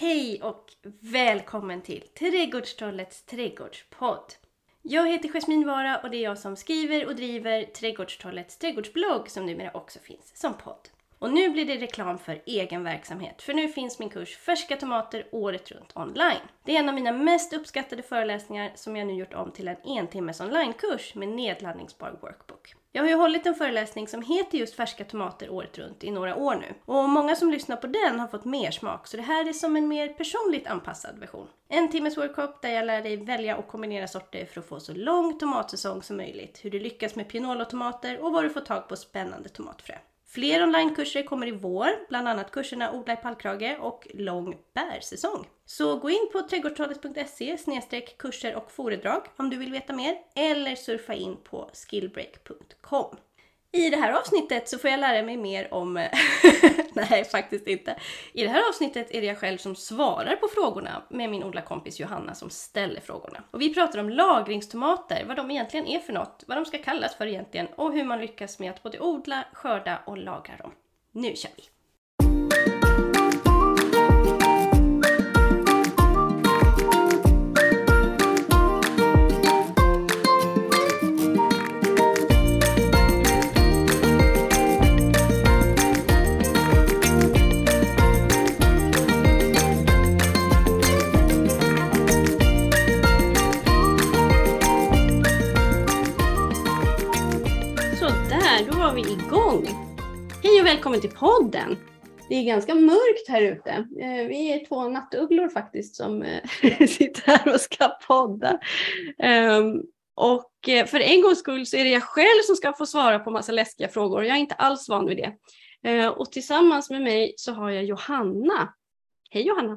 Hej och välkommen till Trädgårdstrollets trädgårdspodd. Jag heter Jasmin Vara och det är jag som skriver och driver Trädgårdstrollets trädgårdsblogg som numera också finns som podd. Och nu blir det reklam för egen verksamhet, för nu finns min kurs Färska tomater året runt online. Det är en av mina mest uppskattade föreläsningar som jag nu gjort om till en entimmes onlinekurs med nedladdningsbar workbook. Jag har ju hållit en föreläsning som heter just Färska tomater året runt i några år nu. Och många som lyssnar på den har fått mer smak, så det här är som en mer personligt anpassad version. En timmes workshop där jag lär dig välja och kombinera sorter för att få så lång tomatsäsong som möjligt, hur du lyckas med pianolotomater och var du får tag på spännande tomatfrö. Fler onlinekurser kommer i vår, bland annat kurserna Odla i pallkrage och Lång bärsäsong. Så gå in på trädgårdstalet.se kurser och föredrag om du vill veta mer eller surfa in på skillbreak.com. I det här avsnittet så får jag lära mig mer om... Eh, nej, faktiskt inte. I det här avsnittet är det jag själv som svarar på frågorna med min odlarkompis Johanna som ställer frågorna. Och vi pratar om lagringstomater, vad de egentligen är för något, vad de ska kallas för egentligen och hur man lyckas med att både odla, skörda och lagra dem. Nu kör vi! Hej och välkommen till podden! Det är ganska mörkt här ute. Eh, Vi är två nattugglor faktiskt som eh, sitter här och ska podda. Ehm, Och eh, för en gångs skull så är det jag själv som ska få svara på massa läskiga frågor. Jag är inte alls van vid det. Och tillsammans med mig så har jag Johanna. Hej Johanna!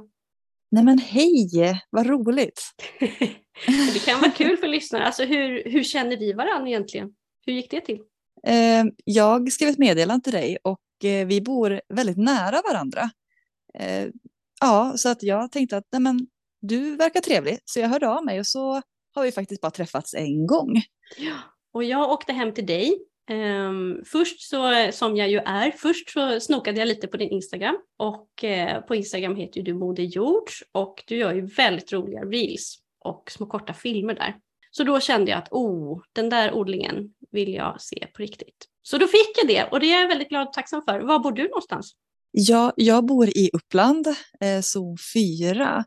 Nej men hej, vad roligt. Det kan vara kul för lyssnare. Alltså hur, hur känner vi varandra egentligen? Hur gick det till? Eh, Jag skrev ett meddelande till dig och eh, vi bor väldigt nära varandra. Eh, Ja, så att jag tänkte att nej men, du verkar trevlig, så jag hörde av mig och så har vi faktiskt bara träffats en gång. Ja, och jag åkte hem till dig. Ehm, först så, som jag ju är, först så snokade jag lite på din Instagram och eh, på Instagram heter ju du Moder Jord och du gör ju väldigt roliga reels och små korta filmer där. Så då kände jag att oh, den där odlingen vill jag se på riktigt. Så då fick jag det och det är jag väldigt glad och tacksam för. Var bor du någonstans? Ja, jag bor i Uppland, eh, zon 4,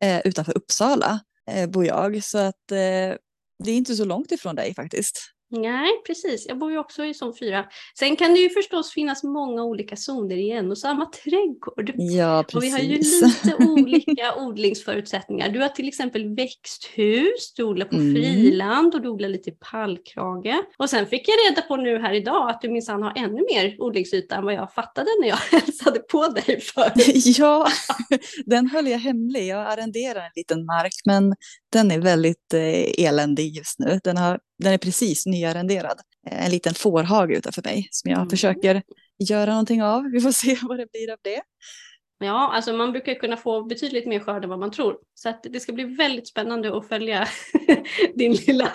eh, utanför Uppsala eh, bor jag. Så att eh, det är inte så långt ifrån dig faktiskt. Nej, precis. Jag bor ju också i zon 4. Sen kan det ju förstås finnas många olika zoner i en och samma trädgård. Ja, Och vi precis. har ju lite olika odlingsförutsättningar. Du har till exempel växthus, du odlar på Mm. friland och du odlar lite i pallkrage. Och sen fick jag reda på nu här idag att du minsann har ännu mer odlingsyta än vad jag fattade när jag hälsade på dig förut. Ja, den höll jag hemlig. Jag arrenderar en liten mark, men den är väldigt eh, eländig just nu. Den, har, den är precis nyarrenderad. Eh, En liten fårhage utanför mig som jag Mm. försöker göra någonting av. Vi får se vad det blir av det. Ja, alltså man brukar kunna få betydligt mer skörd än vad man tror. Så det ska bli väldigt spännande att följa din lilla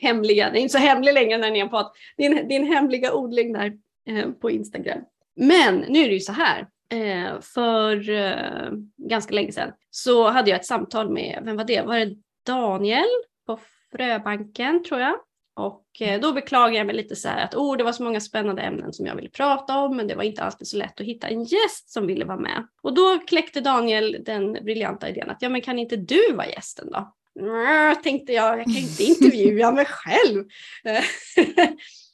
hemliga, det är inte så hemlig längre när ni är på din, din hemliga odling där eh, på Instagram. Men nu är det ju så här. Eh, för eh, ganska länge sedan så hade jag ett samtal med, vem var det? Var det Daniel på Fröbanken tror jag? Och eh, då beklagar jag mig lite så här att oh, det var så många spännande ämnen som jag ville prata om men det var inte alltid så lätt att hitta en gäst som ville vara med. Och då kläckte Daniel den briljanta idén att ja men kan inte du vara gästen då? Nö, tänkte jag, jag kan inte intervjua mig själv.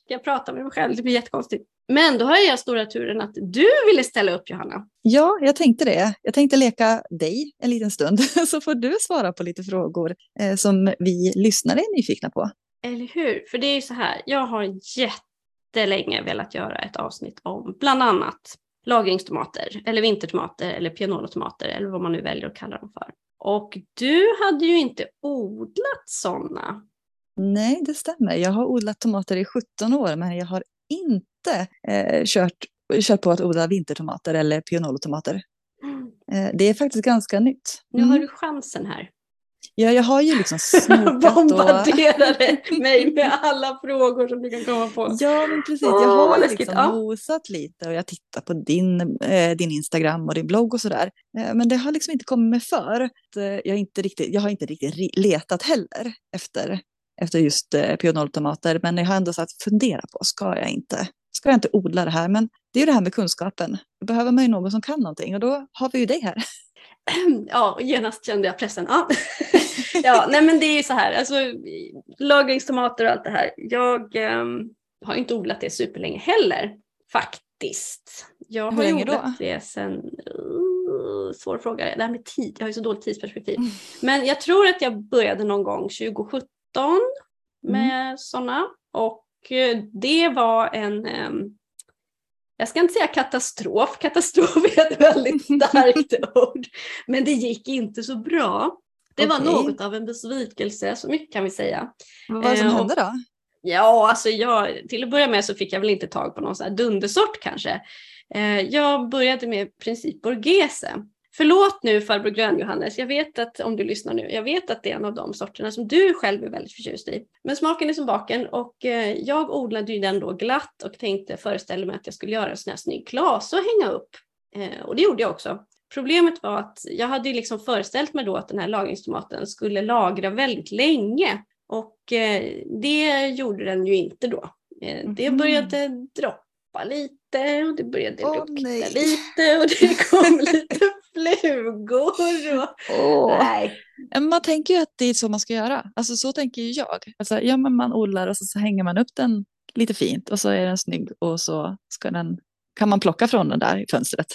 jag pratar med mig själv, det blir jättekonstigt. Men då har jag stora turen att du ville ställa upp Johanna. Ja, jag tänkte det. Jag tänkte leka dig en liten stund så får du svara på lite frågor eh, som vi lyssnare är nyfikna på. Eller hur? För det är ju så här, jag har jättelänge velat göra ett avsnitt om bland annat lagringstomater eller vintertomater eller pianolotomater eller vad man nu väljer att kalla dem för. Och du hade ju inte odlat sådana. Nej, det stämmer. Jag har odlat tomater i 17 år, men jag har inte eh, kört, kört på att odla vintertomater eller pianolotomater. Eh, det är faktiskt ganska nytt. Nu har Mm. du chansen här. Ja, jag har ju liksom snokat och... Bombarderade mig med alla frågor som du kan komma på. Ja, men precis. Jag har liksom Ja. nosat lite och jag tittar på din, eh, din Instagram och din blogg och sådär. Eh, men det har liksom inte kommit mig för. Eh, jag, inte riktigt, jag har inte riktigt ri- letat heller efter, efter just eh, pionoltomater. Men jag har ändå så att fundera på, ska jag inte? Ska jag inte odla det här? Men det är ju det här med kunskapen. Då behöver man ju någon som kan någonting och då har vi ju dig här. Ja, och genast kände jag pressen. Ja. ja, nej men det är ju så här, alltså lagringstomater och allt det här. Jag ehm, har inte odlat det superlänge heller, faktiskt. Jag Hur har ju länge då? odlat det sen, uh, svår fråga, det här med tid, jag har ju så dåligt tidsperspektiv. Mm. Men jag tror att jag började någon gång 2017 med Mm. sådana. Och eh, det var en, ehm, jag ska inte säga katastrof, katastrof är ett väldigt starkt ord. Men det gick inte så bra. Det var Okej. något av en besvikelse, så mycket kan vi säga. Vad var det som Eh, hände då? Ja, alltså jag, till att börja med så fick jag väl inte tag på någon sån här dundersort kanske. Eh, jag började med princip borghese. Förlåt nu farbror Grön-Johannes, jag vet att om du lyssnar nu, jag vet att det är en av de sorterna som du själv är väldigt förtjust i. Men smaken är som baken och eh, jag odlade ju den då glatt och tänkte föreställa mig att jag skulle göra en sån här snygg klase och hänga upp. Eh, och det gjorde jag också. Problemet var att jag hade ju liksom föreställt mig då att den här lagringstomaten skulle lagra väldigt länge och eh, det gjorde den ju inte då. Det Mhm. började droppa lite och det började Åh, lukta nej. lite och det kom lite flugor. Och... Åh. Nej. Man tänker ju att det är så man ska göra. Alltså så tänker ju jag. Alltså, ja, men man odlar och så, så hänger man upp den lite fint och så är den snygg och så ska den, kan man plocka från den där i fönstret.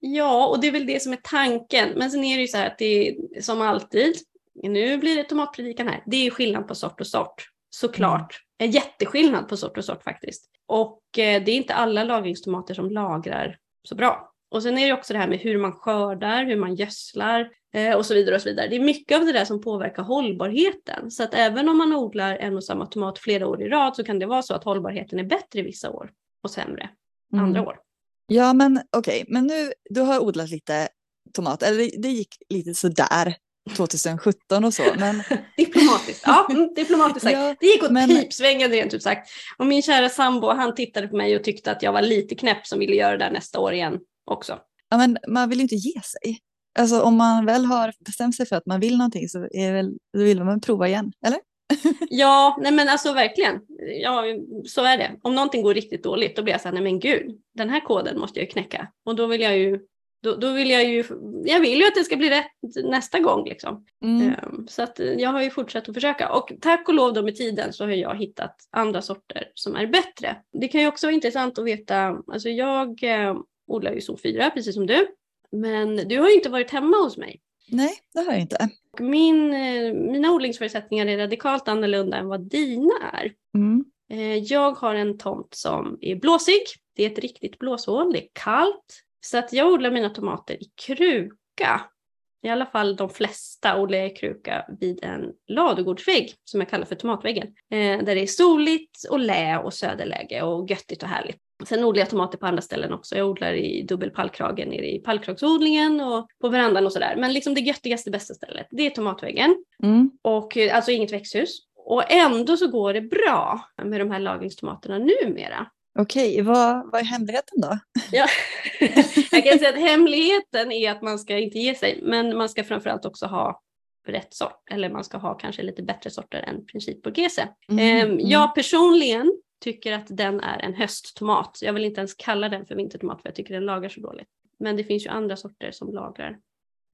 Ja, och det är väl det som är tanken. Men sen är det ju så här att det är som alltid, nu blir det tomatpredikan här, det är ju skillnad på sort och sort. Såklart. En jätteskillnad på sort och sort faktiskt. Och eh, det är inte alla lagringstomater som lagrar så bra. Och sen är det också det här med hur man skördar, hur man gödslar eh, och så vidare. och så vidare. Det är mycket av det där som påverkar hållbarheten. Så att även om man odlar en och samma tomat flera år i rad så kan det vara så att hållbarheten är bättre vissa år och sämre andra Mm. år. Ja men okej, men nu du har odlat lite tomat, eller det, det gick lite sådär 2017 och så. Men Diplomatiskt. Ja, mm, diplomatiskt sagt. Ja, det gick åt men- pipsvängen rent ut sagt. Och min kära sambo han tittade på mig och tyckte att jag var lite knäpp som ville göra det där nästa år igen också. ja, men man vill ju inte ge sig. Alltså om man väl har bestämt sig för att man vill någonting så är väl, då vill man prova igen, eller? Ja, nej men alltså verkligen. Ja, så är det. Om någonting går riktigt dåligt då blir jag så här, nej men gud, den här koden måste jag ju knäcka. Och då vill jag ju, då, då vill jag ju, jag vill ju att det ska bli rätt nästa gång liksom. Mm. Ehm, Så att eh, jag har ju fortsatt att försöka och tack och lov då med tiden så har jag hittat andra sorter som är bättre. Det kan ju också vara intressant att veta, alltså jag eh, odlar ju zon 4 precis som du. Men du har ju inte varit hemma hos mig. Nej, det har jag inte. Och min, eh, mina odlingsförutsättningar är radikalt annorlunda än vad dina är. Mm. Eh, Jag har en tomt som är blåsig. Det är ett riktigt blåshål, det är kallt. Så att jag odlar mina tomater i kruka. I alla fall de flesta odlar jag i kruka vid en ladugårdsvägg som jag kallar för tomatväggen. Eh, där det är soligt och lä och söderläge och göttigt och härligt. Sen odlar jag tomater på andra ställen också. Jag odlar i dubbel pallkrage nere i pallkragsodlingen och på verandan och sådär. Men liksom det göttigaste, bästa stället, det är tomatväggen. Mm. Och eh, alltså inget växthus. Och ändå så går det bra med de här lagringstomaterna numera. Okej, vad, vad är hemligheten då? Ja. Jag kan säga att hemligheten är att man ska inte ge sig, men man ska framförallt också ha rätt sort, eller man ska ha kanske lite bättre sorter än princip borghese. Mm, Ehm, mm. Jag personligen tycker att den är en hösttomat. Jag vill inte ens kalla den för vintertomat för jag tycker den lagrar så dåligt. Men det finns ju andra sorter som lagrar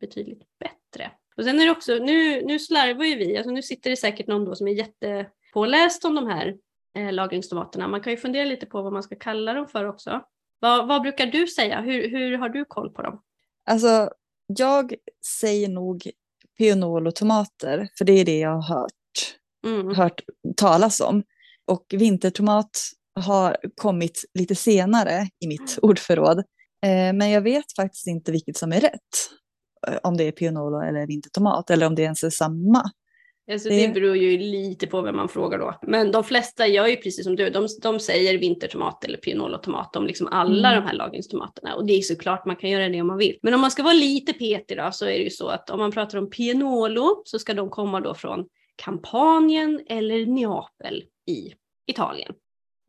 betydligt bättre. Och sen är det också, nu, nu slarvar ju vi, alltså nu sitter det säkert någon då som är jättepåläst om de här eh, lagringstomaterna. Man kan ju fundera lite på vad man ska kalla dem för också. Vad, vad brukar du säga? Hur, hur har du koll på dem? Alltså, jag säger nog pianolotomater, för det är det jag har hört, Mm. hört talas om. Och vintertomat har kommit lite senare i mitt ordförråd. Eh, men jag vet faktiskt inte vilket som är rätt. Eh, Om det är pianolo eller vintertomat eller om det ens är samma. Alltså det beror ju lite på vem man frågar då. Men de flesta gör ju precis som du, de, de säger vintertomat eller pianolotomat om liksom alla mm. de här lagringstomaterna. Och det är såklart man kan göra det om man vill. Men om man ska vara lite petig då så är det ju så att om man pratar om pianolo så ska de komma då från Kampanien eller Neapel i Italien.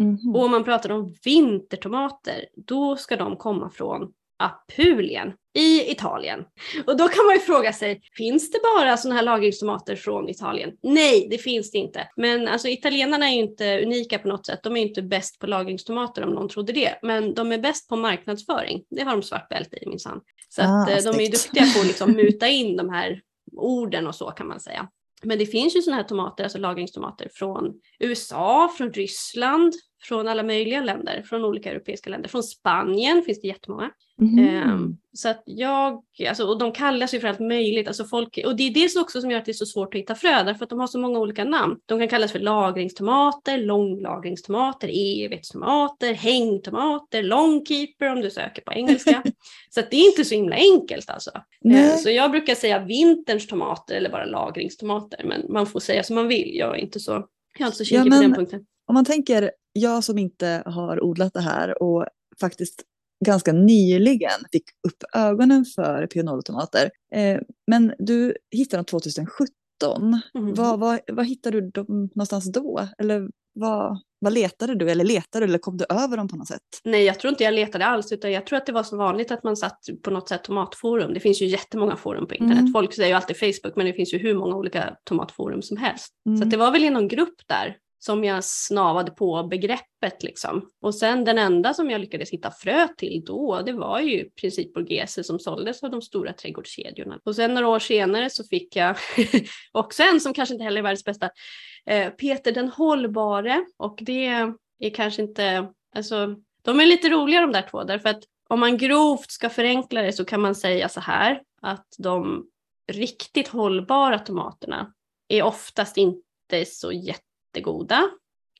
Mm. Och om man pratar om vintertomater, då ska de komma från Apulien i Italien. Och då kan man ju fråga sig, finns det bara sådana här lagringstomater från Italien? Nej, det finns det inte. Men alltså italienarna är ju inte unika på något sätt. De är ju inte bäst på lagringstomater om någon trodde det. Men de är bäst på marknadsföring. Det har de svart bälte i minsann. Så ah, att, eh, de är ju duktiga på att liksom muta in de här orden och så kan man säga. Men det finns ju sådana här tomater, alltså lagringstomater från USA, från Ryssland, från alla möjliga länder, från olika europeiska länder. Från Spanien finns det jättemånga. Mm. Um, så att jag, alltså, och de kallas ju för allt möjligt. Alltså folk, och det är det också som gör att det är så svårt att hitta frö, därför att de har så många olika namn. De kan kallas för lagringstomater, långlagringstomater, evighetstomater, hängtomater, longkeeper om du söker på engelska. så det är inte så himla enkelt alltså. Uh, så jag brukar säga vinterns tomater eller bara lagringstomater, men man får säga som man vill. Jag är inte så, jag är inte så kinkig ja, på den punkten. Om man tänker, jag som inte har odlat det här och faktiskt ganska nyligen fick upp ögonen för pianolotomater. Eh, men du hittade dem 2017. Mm. Vad, vad, vad hittade du dem någonstans då? Eller vad, vad letade du? Eller letade du eller kom du över dem på något sätt? Nej, jag tror inte jag letade alls, utan jag tror att det var så vanligt att man satt på något sätt tomatforum. Det finns ju jättemånga forum på internet. Mm. Folk säger ju alltid Facebook, men det finns ju hur många olika tomatforum som helst. Mm. Så det var väl i någon grupp där som jag snavade på begreppet liksom. Och sen den enda som jag lyckades hitta frö till då, det var ju princip Borghese som såldes av de stora trädgårdskedjorna. Och sen några år senare så fick jag också en som kanske inte heller är världens bästa, eh, Peter den hållbare. Och det är kanske inte, alltså de är lite roliga de där två därför att om man grovt ska förenkla det så kan man säga så här att de riktigt hållbara tomaterna är oftast inte så jätte jättegoda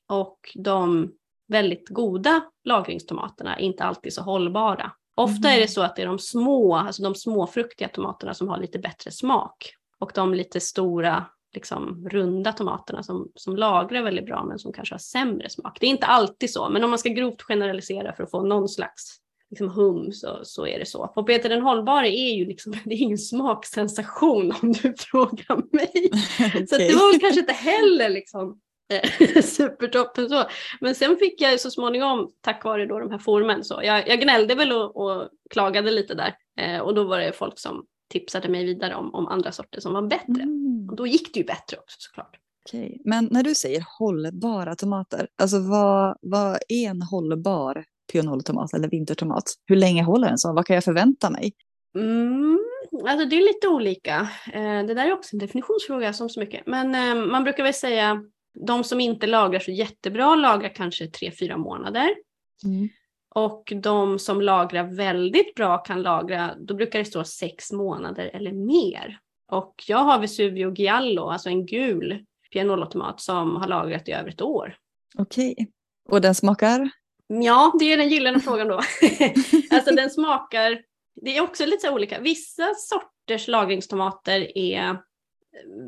och de väldigt goda lagringstomaterna är inte alltid så hållbara. Ofta är det mm. så att det är de små, alltså de småfruktiga tomaterna som har lite bättre smak och de lite stora liksom, runda tomaterna som, som lagrar väldigt bra men som kanske har sämre smak. Det är inte alltid så, men om man ska grovt generalisera för att få någon slags liksom hum så, så är det så. Och Peter den hållbare är ju liksom, det är ingen smaksensation om du frågar mig. okay. Så det var kanske inte heller liksom supertoppen så. Men sen fick jag så småningom, tack vare då de här forumen, så jag, jag gnällde väl och, och klagade lite där. Eh, och då var det folk som tipsade mig vidare om, om andra sorter som var bättre. Mm. Och då gick det ju bättre också såklart. Okej. Men när du säger hållbara tomater, alltså vad, vad är en hållbar pionoltomat eller vintertomat? Hur länge håller en så? Vad kan jag förvänta mig? Mm, alltså det är lite olika. Eh, det där är också en definitionsfråga som så mycket. Men eh, man brukar väl säga de som inte lagrar så jättebra lagrar kanske 3-4 månader. Mm. Och de som lagrar väldigt bra kan lagra, då brukar det stå 6 månader eller mer. Och jag har Vesuvio Giallo, alltså en gul pianolotomat som har lagrat i över ett år. Okej. Och den smakar? Ja, det är den gyllene frågan då. alltså den smakar, det är också lite så olika. Vissa sorters lagringstomater är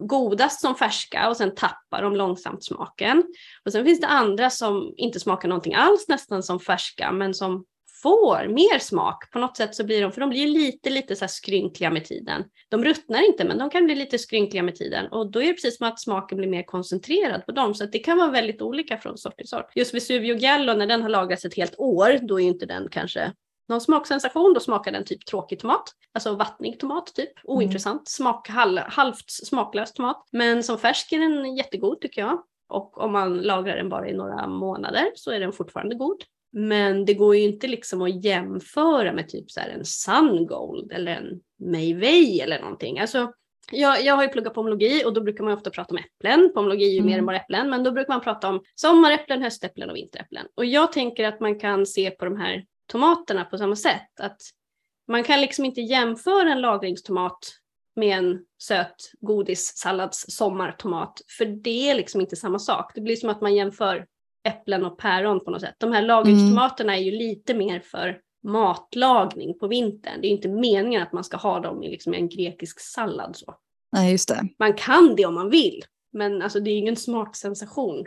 godast som färska och sen tappar de långsamt smaken. Och sen finns det andra som inte smakar någonting alls nästan som färska men som får mer smak. På något sätt så blir de, för de blir lite, lite så här skrynkliga med tiden. De ruttnar inte men de kan bli lite skrynkliga med tiden och då är det precis som att smaken blir mer koncentrerad på dem så att det kan vara väldigt olika från sort till sort. Just Vesuvio gallo när den har lagrats ett helt år då är inte den kanske någon smaksensation, då smakar den typ tråkig tomat. Alltså vattnig tomat typ, mm. ointressant. Mm. Smak, halv, halvt smaklös tomat. Men som färsk är den jättegod tycker jag. Och om man lagrar den bara i några månader så är den fortfarande god. Men det går ju inte liksom att jämföra med typ så en Sungold eller en Mayway eller någonting. Alltså, jag, jag har ju pluggat pomologi och då brukar man ofta prata om äpplen. Pomologi är ju mm. mer än bara äpplen, men då brukar man prata om sommaräpplen, höstäpplen och vinteräpplen. Och jag tänker att man kan se på de här tomaterna på samma sätt. Att man kan liksom inte jämföra en lagringstomat med en söt godissallads sommartomat, för det är liksom inte samma sak. Det blir som att man jämför äpplen och päron på något sätt. De här lagringstomaterna är ju lite mer för matlagning på vintern. Det är inte meningen att man ska ha dem i liksom en grekisk sallad. Så. Nej, just det. Man kan det om man vill, Men alltså det är ingen smaksensation.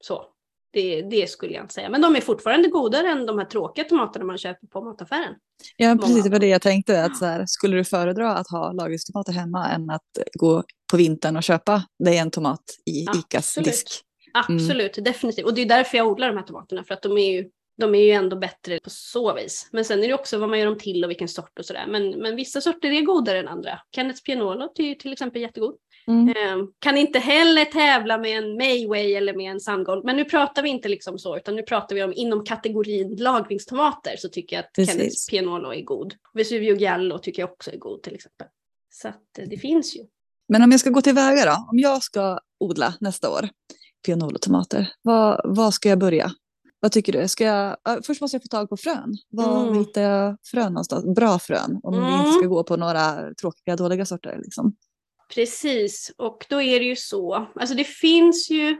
Så. Det, det, skulle jag inte säga. Men de är fortfarande godare än de här tråkiga tomaterna man köper på mataffären. Ja, precis. Det var det jag tänkte. Att så här, skulle du föredra att ha lagringstomater hemma än att gå på vintern och köpa dig en tomat i Absolut. Icas disk? Mm. Absolut, definitivt. Och det är därför jag odlar de här tomaterna. För att de är ju de är ju ändå bättre på så vis. Men sen är det också vad man gör dem till och vilken sort och sådär. Men, men vissa sorter är godare än andra. Kenneth Pianolo är till exempel jättegod. Mm. Eh, kan inte heller tävla med en Mayway eller med en Sungold. Men nu pratar vi inte liksom så, utan nu pratar vi om inom kategorin lagringstomater så tycker jag att Precis. Kenneth Pianolo är god. Vesuvio Giallo tycker jag också är god till exempel. Så att eh, det finns ju. Men om jag ska gå tillväga då, om jag ska odla nästa år pianolotomater, vad, vad ska jag börja? Vad tycker du? Ska jag, först måste jag få tag på frön. Var mm. hittar jag frön någonstans? Bra frön, om mm. vi inte ska gå på några tråkiga, dåliga sorter. Liksom. Precis, och då är det ju så. Alltså det finns ju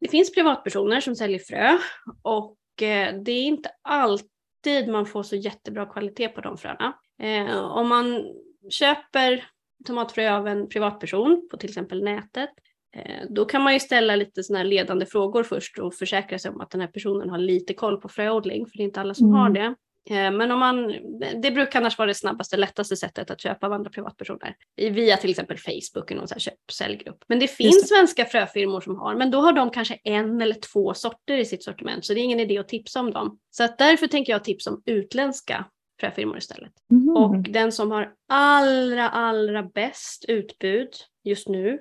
det finns privatpersoner som säljer frö och eh, det är inte alltid man får så jättebra kvalitet på de fröna. Eh, om man köper tomatfrö av en privatperson på till exempel nätet Eh, då kan man ju ställa lite sådana ledande frågor först och försäkra sig om att den här personen har lite koll på fröodling, för det är inte alla som mm. har det. Eh, men om man, det brukar annars vara det snabbaste, lättaste sättet att köpa av andra privatpersoner. Via till exempel Facebook, någon köp-säljgrupp. Men det finns det. svenska fröfirmor som har, men då har de kanske en eller två sorter i sitt sortiment, så det är ingen idé att tipsa om dem. Så att därför tänker jag tipsa om utländska fröfirmor istället. Mm. Och den som har allra, allra bäst utbud just nu,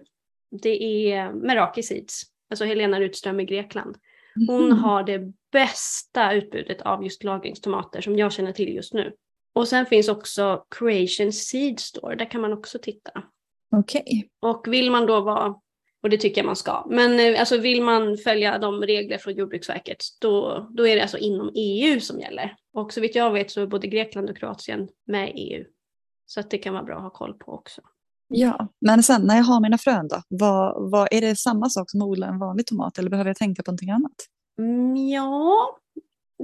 det är Meraki Seeds, alltså Helena Rutström i Grekland. Hon mm. har det bästa utbudet av just lagringstomater som jag känner till just nu. Och sen finns också Creation Seed Store, där kan man också titta. Okej. Okay. Och vill man då vara, och det tycker jag man ska, men eh, alltså vill man följa de regler från Jordbruksverket då, då är det alltså inom EU som gäller. Och så vitt jag vet så är både Grekland och Kroatien med i EU. Så att det kan vara bra att ha koll på också. Ja, men sen när jag har mina frön då, vad, vad, är det samma sak som att odla en vanlig tomat eller behöver jag tänka på någonting annat? Ja,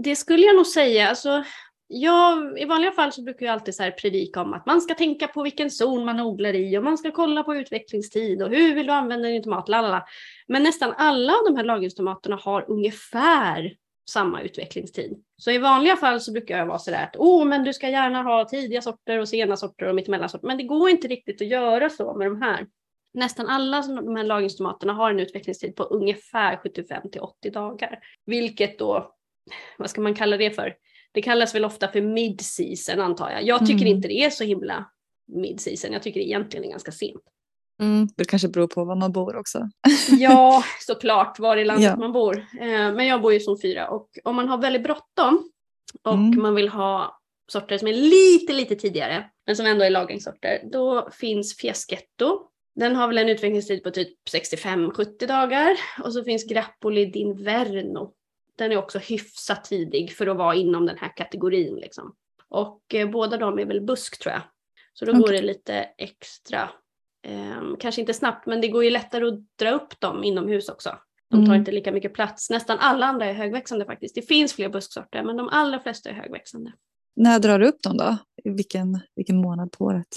det skulle jag nog säga. Alltså, jag, I vanliga fall så brukar jag alltid så här predika om att man ska tänka på vilken zon man odlar i och man ska kolla på utvecklingstid och hur vill du använda din tomat, lalala. Men nästan alla av de här lagringstomaterna har ungefär samma utvecklingstid. Så i vanliga fall så brukar jag vara sådär att oh, men du ska gärna ha tidiga sorter och sena sorter och mittemellan sorter. Men det går inte riktigt att göra så med de här. Nästan alla de här lagringstomaterna har en utvecklingstid på ungefär 75 till 80 dagar. Vilket då, vad ska man kalla det för? Det kallas väl ofta för mid-season antar jag. Jag tycker mm. inte det är så himla mid-season. Jag tycker det egentligen är ganska sent. Mm, det kanske beror på var man bor också. ja, såklart var i landet ja. man bor. Eh, men jag bor ju som fyra och om man har väldigt bråttom och mm. man vill ha sorter som är lite, lite tidigare men som ändå är lagringssorter, då finns Fiaschetto. Den har väl en utvecklingstid på typ 65-70 dagar och så finns Grappoli d'Inverno. Den är också hyfsat tidig för att vara inom den här kategorin liksom. Och eh, båda de är väl busk tror jag. Så då okay. går det lite extra Eh, kanske inte snabbt, men det går ju lättare att dra upp dem inomhus också. De tar mm. inte lika mycket plats. Nästan alla andra är högväxande faktiskt. Det finns fler busksorter, men de allra flesta är högväxande. När drar du upp dem då? Vilken, vilken månad på året?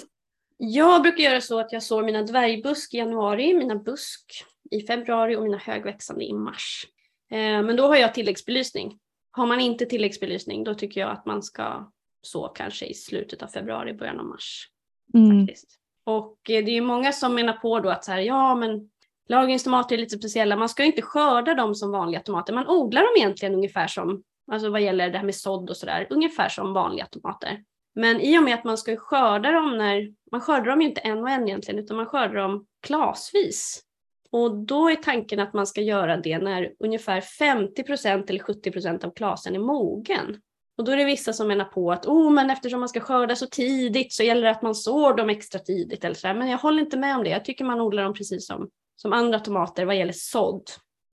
Jag brukar göra så att jag sår mina dvärgbusk i januari, mina busk i februari och mina högväxande i mars. Eh, men då har jag tilläggsbelysning. Har man inte tilläggsbelysning då tycker jag att man ska så kanske i slutet av februari, början av mars. Mm. Faktiskt. Och eh, det är många som menar på då att så här, ja men lagringstomater är lite speciella, man ska inte skörda dem som vanliga tomater, man odlar dem egentligen ungefär som, alltså vad gäller det här med sådd och sådär, ungefär som vanliga tomater. Men i och med att man ska skörda dem när, man skördar dem ju inte en och en egentligen, utan man skördar dem klasvis. Och då är tanken att man ska göra det när ungefär 50% eller 70% av klasen är mogen. Och då är det vissa som menar på att oh, men eftersom man ska skörda så tidigt så gäller det att man sår dem extra tidigt. Eller så Men jag håller inte med om det. Jag tycker man odlar dem precis som, som andra tomater vad gäller sådd.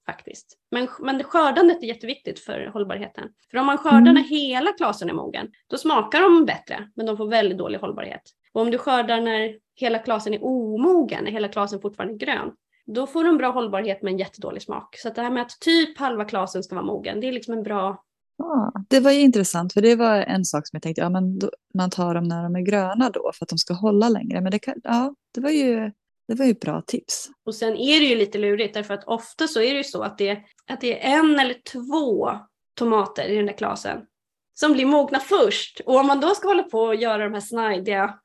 Faktiskt. Men, men det skördandet är jätteviktigt för hållbarheten. För om man skördar mm. när hela klasen är mogen, då smakar de bättre, men de får väldigt dålig hållbarhet. Och om du skördar när hela klasen är omogen, när hela klasen fortfarande är grön, då får de bra hållbarhet men jättedålig smak. Så det här med att typ halva klasen ska vara mogen, det är liksom en bra Ja, det var ju intressant, för det var en sak som jag tänkte, ja men då, man tar dem när de är gröna då för att de ska hålla längre. Men det, kan, ja, det var ju det var ju bra tips. Och sen är det ju lite lurigt därför att ofta så är det ju så att det, att det är en eller två tomater i den där klasen som blir mogna först. Och om man då ska hålla på och göra de här snajdiga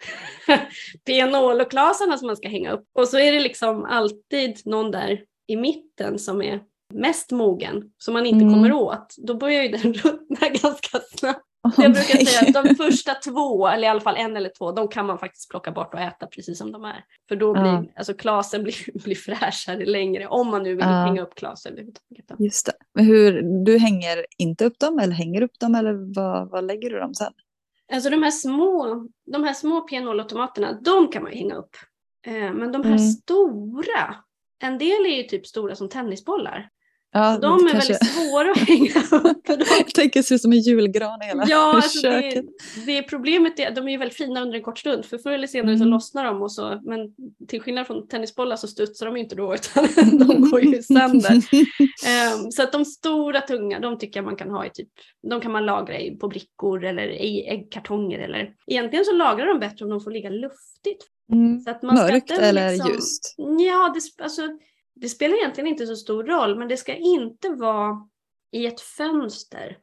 pianoloklasarna som man ska hänga upp och så är det liksom alltid någon där i mitten som är mest mogen som man inte Mm. kommer åt, då börjar ju den ruttna ganska snabbt. Åh, Jag brukar nej. säga att de första två, eller i alla fall en eller två, de kan man faktiskt plocka bort och äta precis som de är. För då blir Ja. alltså klasen blir, blir fräschare längre, om man nu vill Ja. hänga upp klas överhuvudtaget. Just det. Men hur, du hänger inte upp dem eller hänger upp dem eller vad, vad lägger du dem sen? Alltså de här små, de här små de kan man ju hänga upp. Eh, men de här Mm. stora, en del är ju typ stora som tennisbollar. Ja, De är kanske- väldigt svåra att hänga upp. Jag tänker se ut som en julgran i hela Ja, alltså det, köket. det problemet är att de är väldigt fina under en kort stund för förr eller senare så Mm. lossnar de och så men till skillnad från tennisbollar så studsar de inte då utan de går ju sönder. Ehm, så att de stora tunga de tycker jag man kan ha i typ, de kan man lagra i, på brickor eller i äggkartonger eller egentligen så lagrar de bättre om de får ligga luftigt. Mm. Så att man Mörkt eller liksom- ljust? Ja, det, alltså, det spelar egentligen inte så stor roll, men det ska inte vara i ett fönster.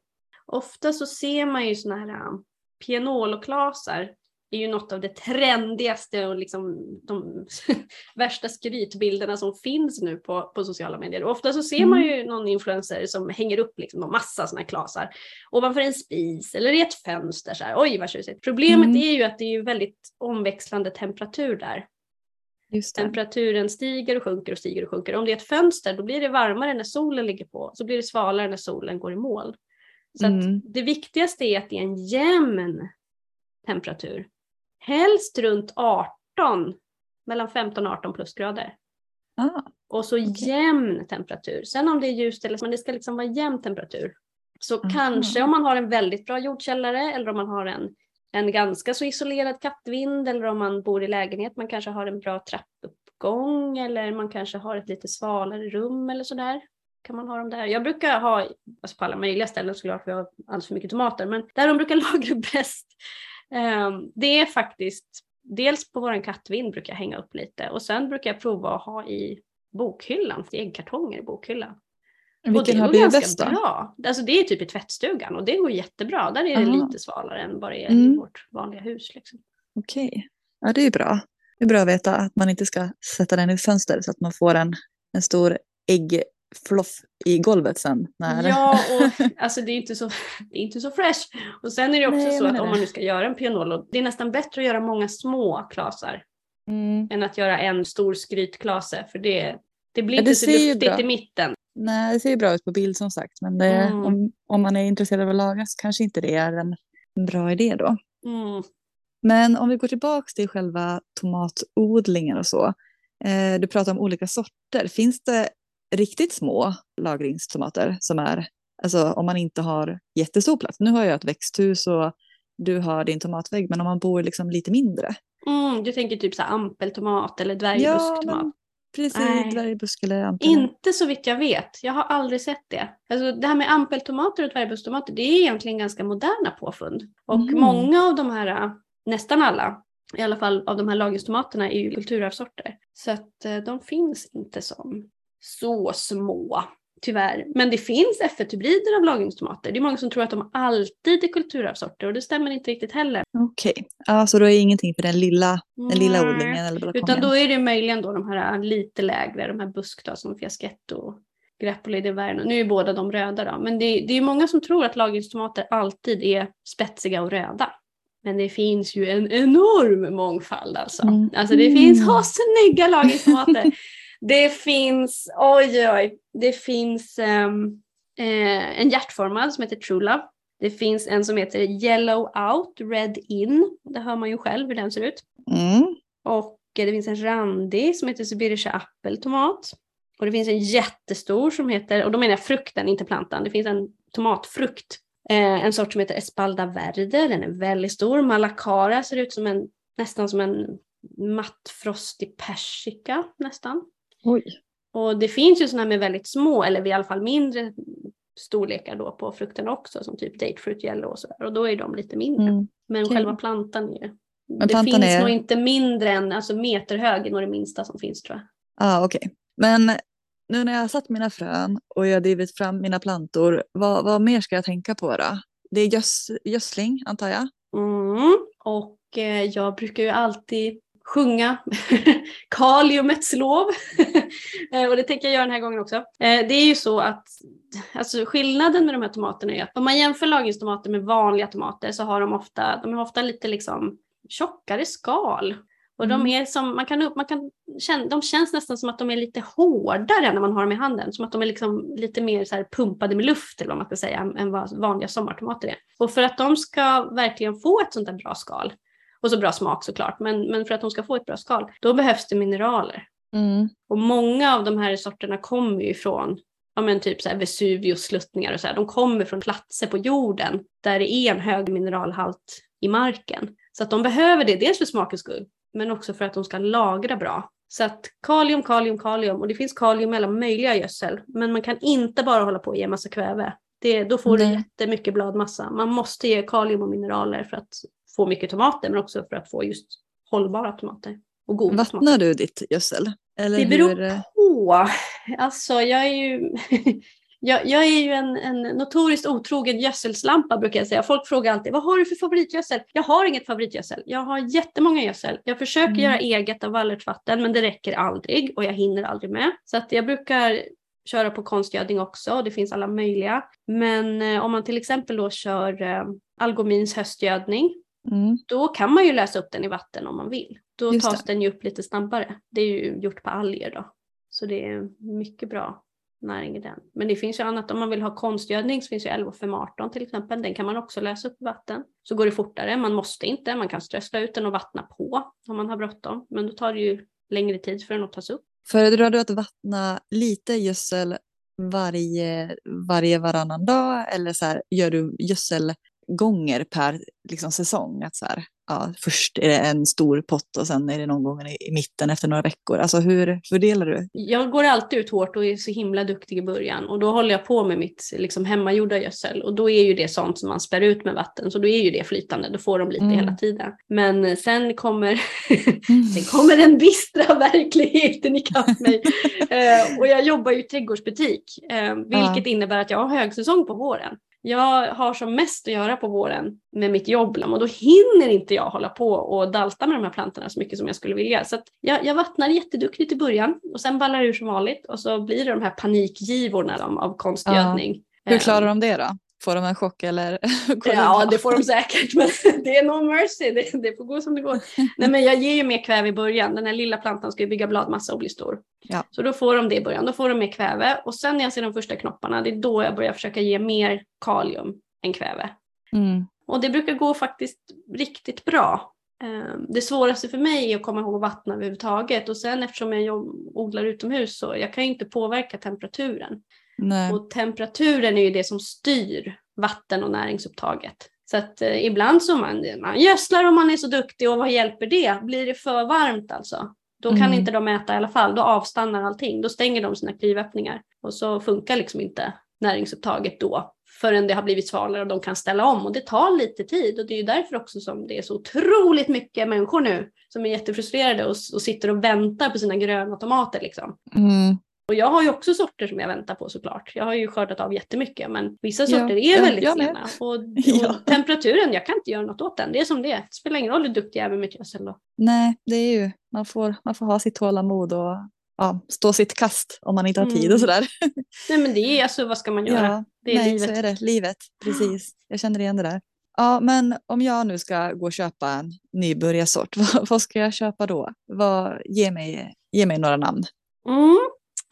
Ofta så ser man ju såna här um, pianoloklasar är ju något av det trendigaste och liksom de värsta skrytbilderna som finns nu på, på sociala medier. Och ofta så ser man ju någon influencer som hänger upp liksom en massa här klasar ovanför en spis eller i ett fönster. Så här. Oj vad tjusigt. Problemet Mm. är ju att det är ju väldigt omväxlande temperatur där. Temperaturen stiger och sjunker och stiger och sjunker. Om det är ett fönster då blir det varmare när solen ligger på. Så blir det svalare när solen går i moln. Så Mm. det viktigaste är att det är en jämn temperatur. Helst runt 18, mellan 15 och 18 plusgrader. Ah, Och så jämn temperatur. Sen om det är ljust eller men det ska liksom vara jämn temperatur. Så Aha. kanske om man har en väldigt bra jordkällare eller om man har en, en ganska så isolerad kattvind eller om man bor i lägenhet, man kanske har en bra trappuppgång eller man kanske har ett lite svalare rum eller sådär. Kan man ha dem där. Jag brukar ha, alltså på alla möjliga ställen såklart för jag har alldeles för mycket tomater, men där de brukar lagra bäst, ehm, det är faktiskt dels på våran kattvind brukar jag hänga upp lite och sen brukar jag prova att ha i bokhyllan, i äggkartonger i bokhyllan och vilken det har blivit bäst bra. Alltså det är typ i tvättstugan och det går jättebra. Där är det Aha. lite svalare än vad det är i Mm. vårt vanliga hus. Liksom. Okej, ja det är bra. Det är bra att veta att man inte ska sätta den i fönster så att man får en, en stor äggfloff i golvet sen. När... Ja, och alltså det är inte så, det är inte så fresh. Och sen är det också Nej, så att om man nu ska göra en pianolo, det är nästan bättre att göra många små klasar Mm. än att göra en stor skrytklase. För det, det blir Ja, inte det så ser ju luftigt bra. i mitten. Nej, det ser ju bra ut på bild som sagt. Men det, Mm. om, om man är intresserad av att laga så kanske inte det är en bra idé då. Mm. Men om vi går tillbaka till själva tomatodlingen och så. Eh, du pratar om olika sorter. Finns det riktigt små lagringstomater som är, alltså om man inte har jättestor plats. Nu har jag ett växthus och du har din tomatvägg, men om man bor liksom lite mindre. Mm, du tänker typ så här ampeltomat eller dvärgbusktomat? men precis, dvärgbusk eller ampel. Inte så vitt jag vet. Jag har aldrig sett det. Alltså det här med ampeltomater och dvärgbusstomater, det är egentligen ganska moderna påfund. Och Mm. många av de här, nästan alla, i alla fall av de här lagringstomaterna är ju kulturarvssorter. Så att eh, de finns inte som så små, tyvärr. Men det finns F1-hybrider av lagringstomater. Det är många som tror att de alltid är kulturarvssorter och det stämmer inte riktigt heller. Okej, ja, så då är ingenting för den lilla, den lilla odlingen eller balkongen. Utan då är det möjligen då de här lite lägre, de här busk då, som fiasketto och grappoli di Verno. Nu är båda de röda då, men det, det är många som tror att lagringstomater alltid är spetsiga och röda. Men det finns ju en enorm mångfald alltså. Mm. Alltså det finns så snygga lagringstomater. Det finns, oj oj, det finns ehm, eh, en hjärtformad som heter True Love. Det finns en som heter Yellow Out, Red In. Det hör man ju själv hur den ser ut. Mm. Och det finns en randig som heter Sibirische Appeltomat. Och det finns en jättestor som heter, och då menar jag frukten, inte plantan. Det finns en tomatfrukt. Eh, en sort som heter Espalda Verde, den är väldigt stor. Malacara ser ut som en, nästan som en mattfrostig persika nästan. Oj. Och det finns ju sådana med väldigt små, eller i alla fall mindre storlekar då på frukterna också, som typ Datefruit Yellow och sådär. Och då är de lite mindre. Mm. Men okej. själva plantan är Men det finns är- nog inte mindre än, alltså meterhög är nog det minsta som finns tror jag. Ja, okej. Men nu när jag har satt mina frön och jag har drivit fram mina plantor, vad, vad mer ska jag tänka på då? Det är göds, gödsling, antar jag? Mm. Och eh, jag brukar ju alltid sjunga kaliumets lov. Eh, och det tänker jag göra den här gången också. Eh, det är ju så att alltså, skillnaden med de här tomaterna är att om man jämför lagringstomater med vanliga tomater så har de ofta, de är ofta lite liksom tjockare skal. Och de Mm. är som, man kan, man kan känna, de känns nästan som att de är lite hårdare när man har dem i handen. Som att de är liksom lite mer så pumpade med luft eller vad man ska säga än vad vanliga sommartomater är. Och för att de ska verkligen få ett sånt där bra skal, och så bra smak såklart, men, men för att de ska få ett bra skal, då behövs det mineraler. Mm. Och många av de här sorterna kommer ju ifrån ja men typ så här Vesuvius sluttningar och så här. De kommer från platser på jorden där det är en hög mineralhalt i marken. Så att de behöver det, dels för smakens skull, men också för att de ska lagra bra. Så att kalium, kalium, kalium och det finns kalium i alla möjliga gödsel, men man kan inte bara hålla på och ge massa kväve. Det, då får du Nej. jättemycket bladmassa. Man måste ge kalium och mineraler för att få mycket tomater, men också för att få just hållbara tomater. Och goda tomater. Vattnar du ditt gödsel? Eller Det beror hur? på. Alltså jag är ju, jag, jag är ju en, en notoriskt otrogen gödselslampa brukar jag säga. Folk frågar alltid, vad har du för favoritgödsel? Jag har inget favoritgödsel. Jag har jättemånga gödsel. Jag försöker Mm. göra eget av vallertsvatten men det räcker aldrig och jag hinner aldrig med. Så att jag brukar köra på konstgödning också och det finns alla möjliga. Men eh, om man till exempel då kör eh, Algomins höstgödning Mm. då kan man ju läsa upp den i vatten om man vill. Då Just tas det. den ju upp lite snabbare. Det är ju gjort på alger då. Så det är mycket bra näring i den. Men det finns ju annat, om man vill ha konstgödning så finns ju 11 518 till exempel. Den kan man också läsa upp i vatten. Så går det fortare, man måste inte, man kan strössla ut den och vattna på om man har bråttom. Men då tar det ju längre tid för den att tas upp. Föredrar du att vattna lite gödsel varje, varje varannan dag eller så här, gör du gödselgånger per liksom, säsong? Att så här, ja, först är det en stor pott och sen är det någon gång i, mitten efter några veckor. Alltså hur fördelar du? Jag går alltid ut hårt och är så himla duktig i början och då håller jag på med mitt liksom, hemmagjorda gödsel och då är ju det sånt som man spär ut med vatten så då är ju det flytande, då får de lite Mm. hela tiden. Men sen kommer, sen kommer den bistra verkligheten ikapp mig. eh, och jag jobbar ju i trädgårdsbutik eh, vilket innebär att jag har högsäsong på våren. Jag har som mest att göra på våren med mitt jobb och då hinner inte jag hålla på och dalta med de här plantorna så mycket som jag skulle vilja. Så jag, jag vattnar jätteduktigt i början och sen ballar det ur som vanligt och så blir det de här panikgivorna av- konstgödning. Hur Eh, klarar de det då? Får de en chock eller? Ja, det får de säkert, men det är no mercy. Det, det får gå som det går. Nej, men jag ger ju mer kväve i början. Den här lilla plantan ska ju bygga bladmassa och bli stor. Ja. Så då får de det i början. Då får de mer kväve och sen när jag ser de första knopparna, det är då jag börjar försöka ge mer kalium än kväve. Mm. Och det brukar gå faktiskt riktigt bra. Eh, Det svåraste för mig är att komma ihåg att vattna överhuvudtaget och sen eftersom jag odlar utomhus så jag kan ju inte påverka temperaturen. Nej. Och temperaturen är ju det som styr vatten och näringsupptaget. Så att eh, ibland så man, man gödslar om man är så duktig och vad hjälper det? Blir det för varmt alltså? Då kan Mm. inte de äta i alla fall, då avstannar allting. Då stänger de sina klivöppningar och så funkar liksom inte näringsupptaget då förrän det har blivit svalare och de kan ställa om. Och det tar lite tid och det är ju därför också som det är så otroligt mycket människor nu som är jättefrustrerade och, och sitter och väntar på sina gröna tomater. Liksom. Mm. Och jag har ju också sorter som jag väntar på såklart. Jag har ju skördat av jättemycket men vissa Ja, sorter är ja, väldigt sena. Och, och Ja. temperaturen, jag kan inte göra något åt den. Det är som det är. Det spelar ingen roll hur duktig jag är med mitt gödsel då. Nej, det är ju, man får, man får ha sitt tålamod och ja, stå sitt kast om man inte har tid Mm. och sådär. Nej men det är alltså, vad ska man göra? Ja, det är nej, livet. så är det. Livet, precis. Jag känner igen det där. Ja, men om jag nu ska gå och köpa en nybörjarsort, vad, vad ska jag köpa då? Vad, ge, mig, ge mig några namn. Mm.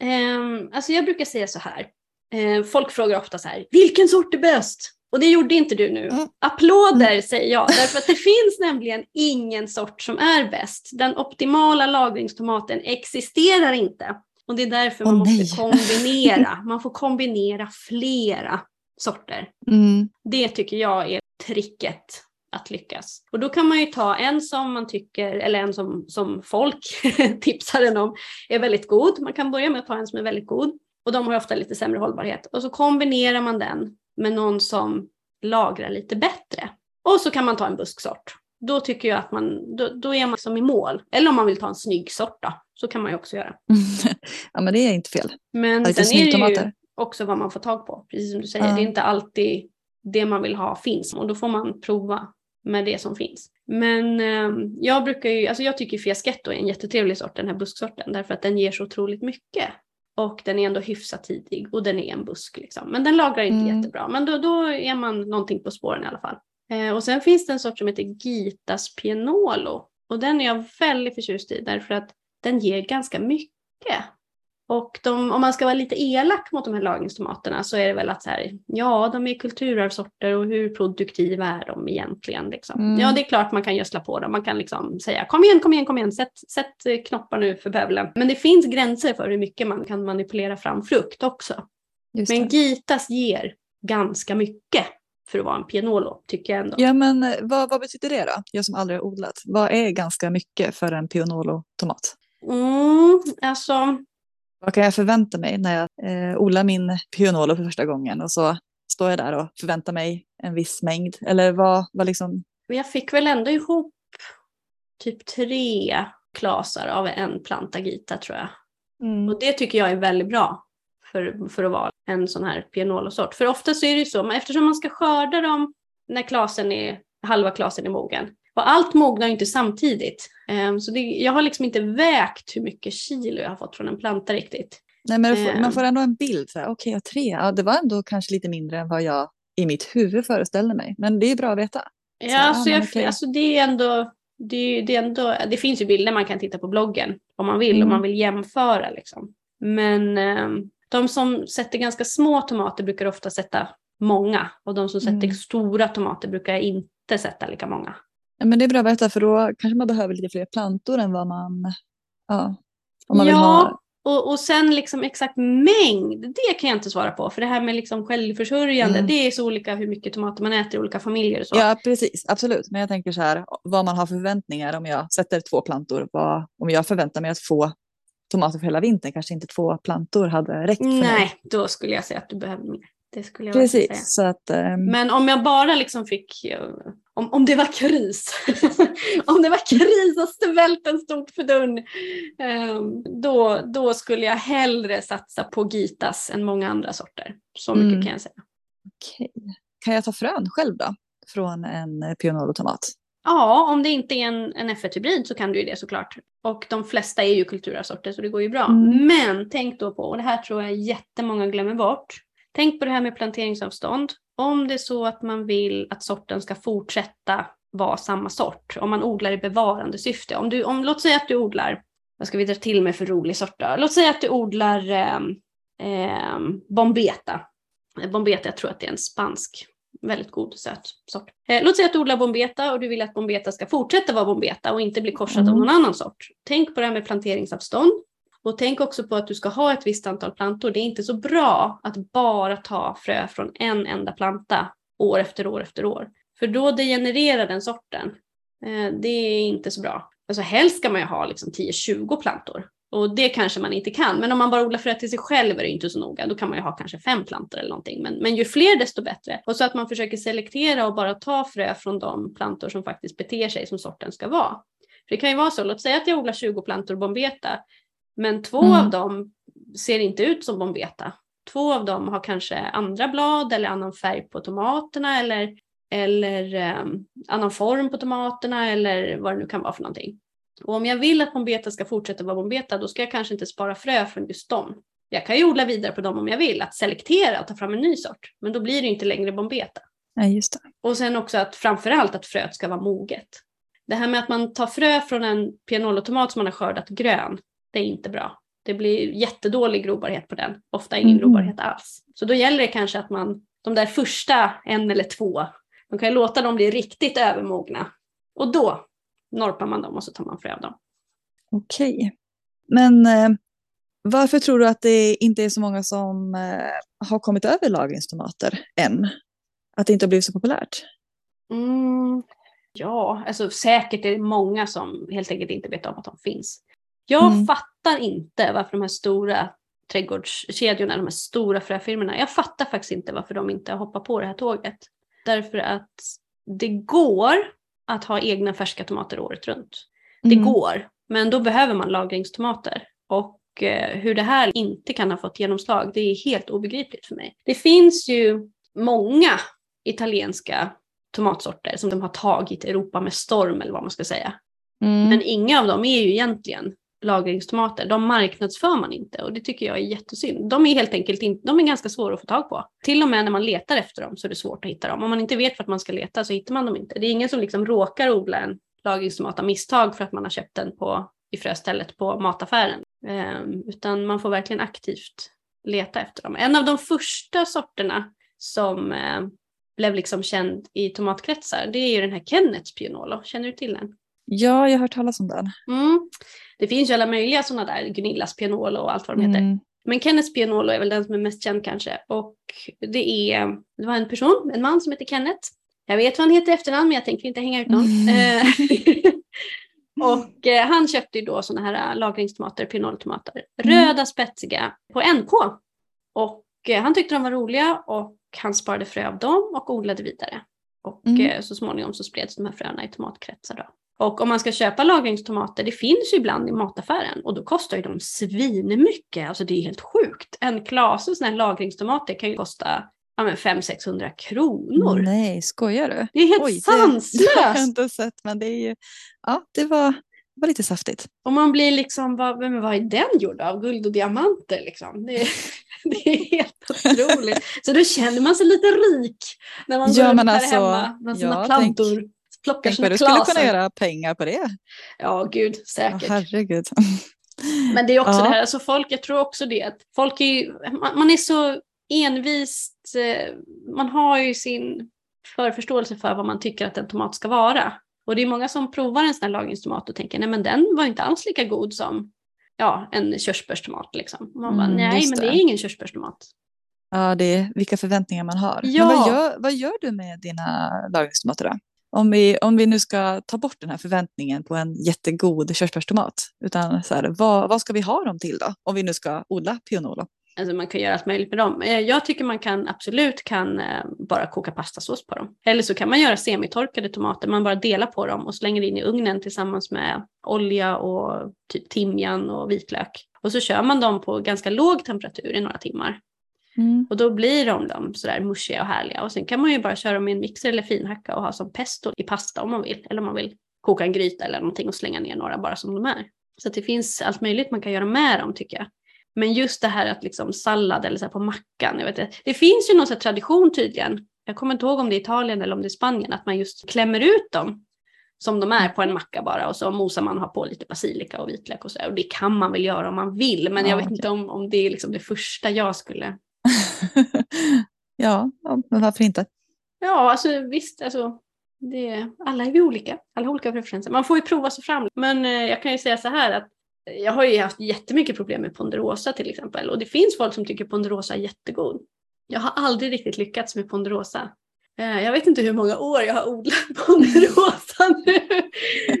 Ehm, alltså jag brukar säga så här. Ehm, folk frågar ofta så här, vilken sort är bäst? Och det gjorde inte du nu. Mm. Applåder säger jag, därför att det finns nämligen ingen sort som är bäst. Den optimala lagringstomaten existerar inte. Och det är därför man Åh, måste nej. kombinera. Man får kombinera flera sorter. Mm. Det tycker jag är tricket att lyckas. Och då kan man ju ta en som man tycker, eller en som, som folk tipsar en om, är väldigt god. Man kan börja med att ta en som är väldigt god. Och de har ofta lite sämre hållbarhet. Och så kombinerar man den med någon som lagrar lite bättre. Och så kan man ta en busksort. då tycker jag att man, då, då är man som i mål. Eller om man vill ta en snygg sort då, så kan man ju också göra. ja men det är inte fel. Men Lite sen är det ju också vad man får tag på. Precis som du säger, Ja. det är inte alltid det man vill ha finns och då får man prova med det som finns. Men eh, jag brukar ju, alltså jag tycker fiasketto är en jättetrevlig sort, den här busksorten, därför att den ger så otroligt mycket. Och den är ändå hyfsat tidig och den är en busk liksom. Men den lagrar inte Mm. jättebra. Men då, då är man någonting på spåren i alla fall. Eh, och sen finns det en sort som heter Gitas Pienolo. Och den är jag väldigt förtjust i därför att den ger ganska mycket. Och de, om man ska vara lite elak mot de här lagringstomaterna så är det väl att så här, ja, de är kulturarvsorter och hur produktiva är de egentligen? Liksom. Mm. Ja, det är klart man kan gödsla på dem. Man kan liksom säga kom igen, kom igen, kom igen, sätt, sätt eh, knoppar nu för bövelen. Men det finns gränser för hur mycket man kan manipulera fram frukt också. Men. Gitas ger ganska mycket för att vara en pianolo, tycker jag ändå. Ja men eh, vad, vad betyder det då? Jag som aldrig har odlat. Vad är ganska mycket för en pionolo-tomat? Mm, alltså, Vad kan jag förvänta mig när jag eh, odlar min pionolo för första gången och så står jag där och förväntar mig en viss mängd? Eller vad, vad liksom? jag fick väl ändå ihop typ tre klasar av en planta Gita tror jag. Och det tycker jag är väldigt bra för, för att vara en sån här pianolosort. För ofta så är det ju så, men eftersom man ska skörda dem när klasen är, halva klasen är mogen. Och allt mognar inte samtidigt. Ehm, så det, jag har liksom inte vägt hur mycket kilo jag har fått från en planta riktigt. Nej, men får, man får ändå en bild. så Okej, jag har tre. Ja, det var ändå kanske lite mindre än vad jag i mitt huvud föreställde mig. Men det är bra att veta. Ja, ja, alltså, men jag, okej. alltså det är ändå, det, det är ändå, det finns ju bilder man kan titta på bloggen om man vill, Mm. om man vill jämföra liksom. Men ehm, de som sätter ganska små tomater brukar ofta sätta många och de som sätter Mm. stora tomater brukar inte sätta lika många. Ja, men det är bra att veta för då kanske man behöver lite fler plantor än vad man... Ja, om man vill ja, ha... och, och sen liksom exakt mängd, det kan jag inte svara på. För det här med liksom självförsörjande, Mm. det är så olika hur mycket tomater man äter i olika familjer och så. Ja, precis. Absolut. Men jag tänker så här, vad man har för förväntningar om jag sätter två plantor. Vad, om jag förväntar mig att få tomater för hela vintern, kanske inte två plantor hade räckt för mig. Nej, då skulle jag säga att du behöver mer. Det skulle jag Precis, säga. så att... ehm, Men om jag bara liksom fick, eh, om, om det var kris, om det var kris och svälten stod för dörren, ehm, då, då skulle jag hellre satsa på Gitas än många andra sorter. Så mycket Mm. kan jag säga. okej. Kan jag ta frön själv då? Från en pionolo-tomat? Ja, om det inte är en, en F1-hybrid så kan du ju det såklart. Och de flesta är ju kulturarvsorter så det går ju bra. Mm. Men tänk då på, och det här tror jag jättemånga glömmer bort. Tänk på det här med planteringsavstånd. Om det är så att man vill att sorten ska fortsätta vara samma sort, om man odlar i bevarande syfte. Om du, om, låt säga att du odlar, vad ska vi dra till med för rolig sort då? Låt säga att du odlar eh, eh, bombeta. Bombeta, jag tror att det är en spansk väldigt god och söt sort. Eh, låt säga att du odlar bombeta och du vill att bombeta ska fortsätta vara bombeta och inte bli korsad av Mm. någon annan sort. Tänk på det här med planteringsavstånd. Och tänk också på att du ska ha ett visst antal plantor. Det är inte så bra att bara ta frö från en enda planta år efter år efter år. För då degenererar den sorten. Eh, det är inte så bra. Alltså helst ska man ju ha liksom 10-20 plantor. Och det kanske man inte kan. Men om man bara odlar frö till sig själv är det inte så noga. Då kan man ju ha kanske fem plantor eller någonting. Men, men ju fler desto bättre. Och så att man försöker selektera och bara ta frö från de plantor som faktiskt beter sig som sorten ska vara. För det kan ju vara så, låt säga att jag odlar 20 plantor bombeta. Men två Mm. av dem ser inte ut som bombeta. Två av dem har kanske andra blad eller annan färg på tomaterna eller, eller eh, annan form på tomaterna eller vad det nu kan vara för någonting. Och om jag vill att bombeta ska fortsätta vara bombeta då ska jag kanske inte spara frö från just dem. Jag kan ju odla vidare på dem om jag vill, att selektera och ta fram en ny sort. Men då blir det inte längre bombeta. Nej, just det. Och sen också att framförallt att fröet ska vara moget. Det här med att man tar frö från en pianolotomat som man har skördat grön, det är inte bra. Det blir jättedålig grobarhet på den, ofta ingen Mhm. grobarhet alls. Så då gäller det kanske att man, de där första en eller två, man kan ju låta dem bli riktigt övermogna. Och då norpar man dem och så tar man frö av dem. Okej. Men eh, varför tror du att det inte är så många som eh, har kommit över lagringstomater än? Att det inte har blivit så populärt? Mm, ja, alltså säkert är det många som helt enkelt inte vet om att de finns. Jag Mm. fattar inte varför de här stora trädgårdskedjorna, de här stora fröfirmorna, jag fattar faktiskt inte varför de inte hoppar på det här tåget. Därför att det går att ha egna färska tomater året runt. Det Mm. går, men då behöver man lagringstomater. Och eh, hur det här inte kan ha fått genomslag, det är helt obegripligt för mig. Det finns ju många italienska tomatsorter som de har tagit Europa med storm eller vad man ska säga. Mm. Men inga av dem är ju egentligen lagringstomater. De marknadsför man inte och det tycker jag är jättesynd. De är helt enkelt inte, de är ganska svåra att få tag på. Till och med när man letar efter dem så är det svårt att hitta dem. Om man inte vet vart man ska leta så hittar man dem inte. Det är ingen som liksom råkar odla en lagringstomat av misstag för att man har köpt den på, i fröstället på mataffären. Ehm, utan man får verkligen aktivt leta efter dem. En av de första sorterna som eh, blev liksom känd i tomatkretsar det är ju den här Kennets Pianolo. Känner du till den? Ja, jag har hört talas om den. Mm. Det finns ju alla möjliga sådana där, Gunillas Pianolo och allt vad de heter. Mm. Men Kennets Pianolo är väl den som är mest känd kanske. Och det, är, det var en person, en man som heter Kenneth. Jag vet vad han heter i efternamn men jag tänker inte hänga ut någon. Mm. Eh, och eh, han köpte ju då sådana här äh, lagringstomater, pianolotomater. Mm. Röda spetsiga på NK. Och eh, han tyckte de var roliga och han sparade frö av dem och odlade vidare. Och Mm. eh, så småningom så spreds de här fröna i tomatkretsar då. Och om man ska köpa lagringstomater, det finns ju ibland i mataffären och då kostar ju de svinmycket. Alltså det är helt sjukt. En klase sådana här lagringstomater kan ju kosta ja, men 500-600 kronor. Nej, skojar du? Det är helt Oj, det, det har jag sanslöst. inte sett, men det är ju, ja, det var, det var lite saftigt. Och man blir liksom, vad, men vad är den gjord av? Guld och diamanter liksom. Det är, det är helt otroligt. Så då känner man sig lite rik när man Ja, går men där alltså, hemma med sina plantor. Plockar Tänk sina vad du skulle kunna göra pengar på det. Ja, gud, Ja, säkert. herregud. Men det är också Ja. det här, alltså folk, jag tror också det att folk är man, man är så envist, eh, man har ju sin förförståelse för vad man tycker att en tomat ska vara. Och det är många som provar en sån här lagringstomat och tänker, nej men den var inte alls lika god som ja, en körsbärstomat. Liksom. Man bara, Mm, nej just men det det. är ingen körsbärstomat. Ja, det är vilka förväntningar man har. Ja. Men vad gör, vad gör du med dina lagringstomater då? Om vi, om vi nu ska ta bort den här förväntningen på en jättegod körsbärstomat. Utan så här, vad, vad ska vi ha dem till då? Om vi nu ska odla pianolo. Alltså man kan göra allt möjligt med dem. Eh, jag tycker man kan absolut kan eh, bara koka pastasås på dem. Eller så kan man göra semitorkade tomater. Man bara delar på dem och slänger in i ugnen tillsammans med olja och typ timjan och vitlök. Och så kör man dem på ganska låg temperatur i några timmar. Och då blir de, de sådär mushiga och härliga. Och sen kan man ju bara köra dem i en mixer eller finhacka och ha som pesto i pasta om man vill. Eller om man vill koka en gryta eller någonting och slänga ner några bara som de är. Så det finns allt möjligt man kan göra med dem tycker jag. Men just det här att liksom sallad eller så här på mackan. Jag vet inte. Det finns ju någon tradition tydligen. Jag kommer inte ihåg om det är Italien eller om det är Spanien. Att man just klämmer ut dem som de är på en macka bara. Och så mosar man och har på lite basilika och vitlök och så. Och det kan man väl göra om man vill. Men Ja, jag vet okej. inte om, om det är liksom det första jag skulle. ja, men varför inte? Ja, alltså visst. Alltså, det, alla är vi olika. Alla har olika preferenser. Man får ju prova sig fram. Men eh, jag kan ju säga så här att jag har ju haft jättemycket problem med Ponderosa till exempel. Och det finns folk som tycker Ponderosa är jättegod. Jag har aldrig riktigt lyckats med Ponderosa. Eh, Jag vet inte hur många år jag har odlat Ponderosa nu.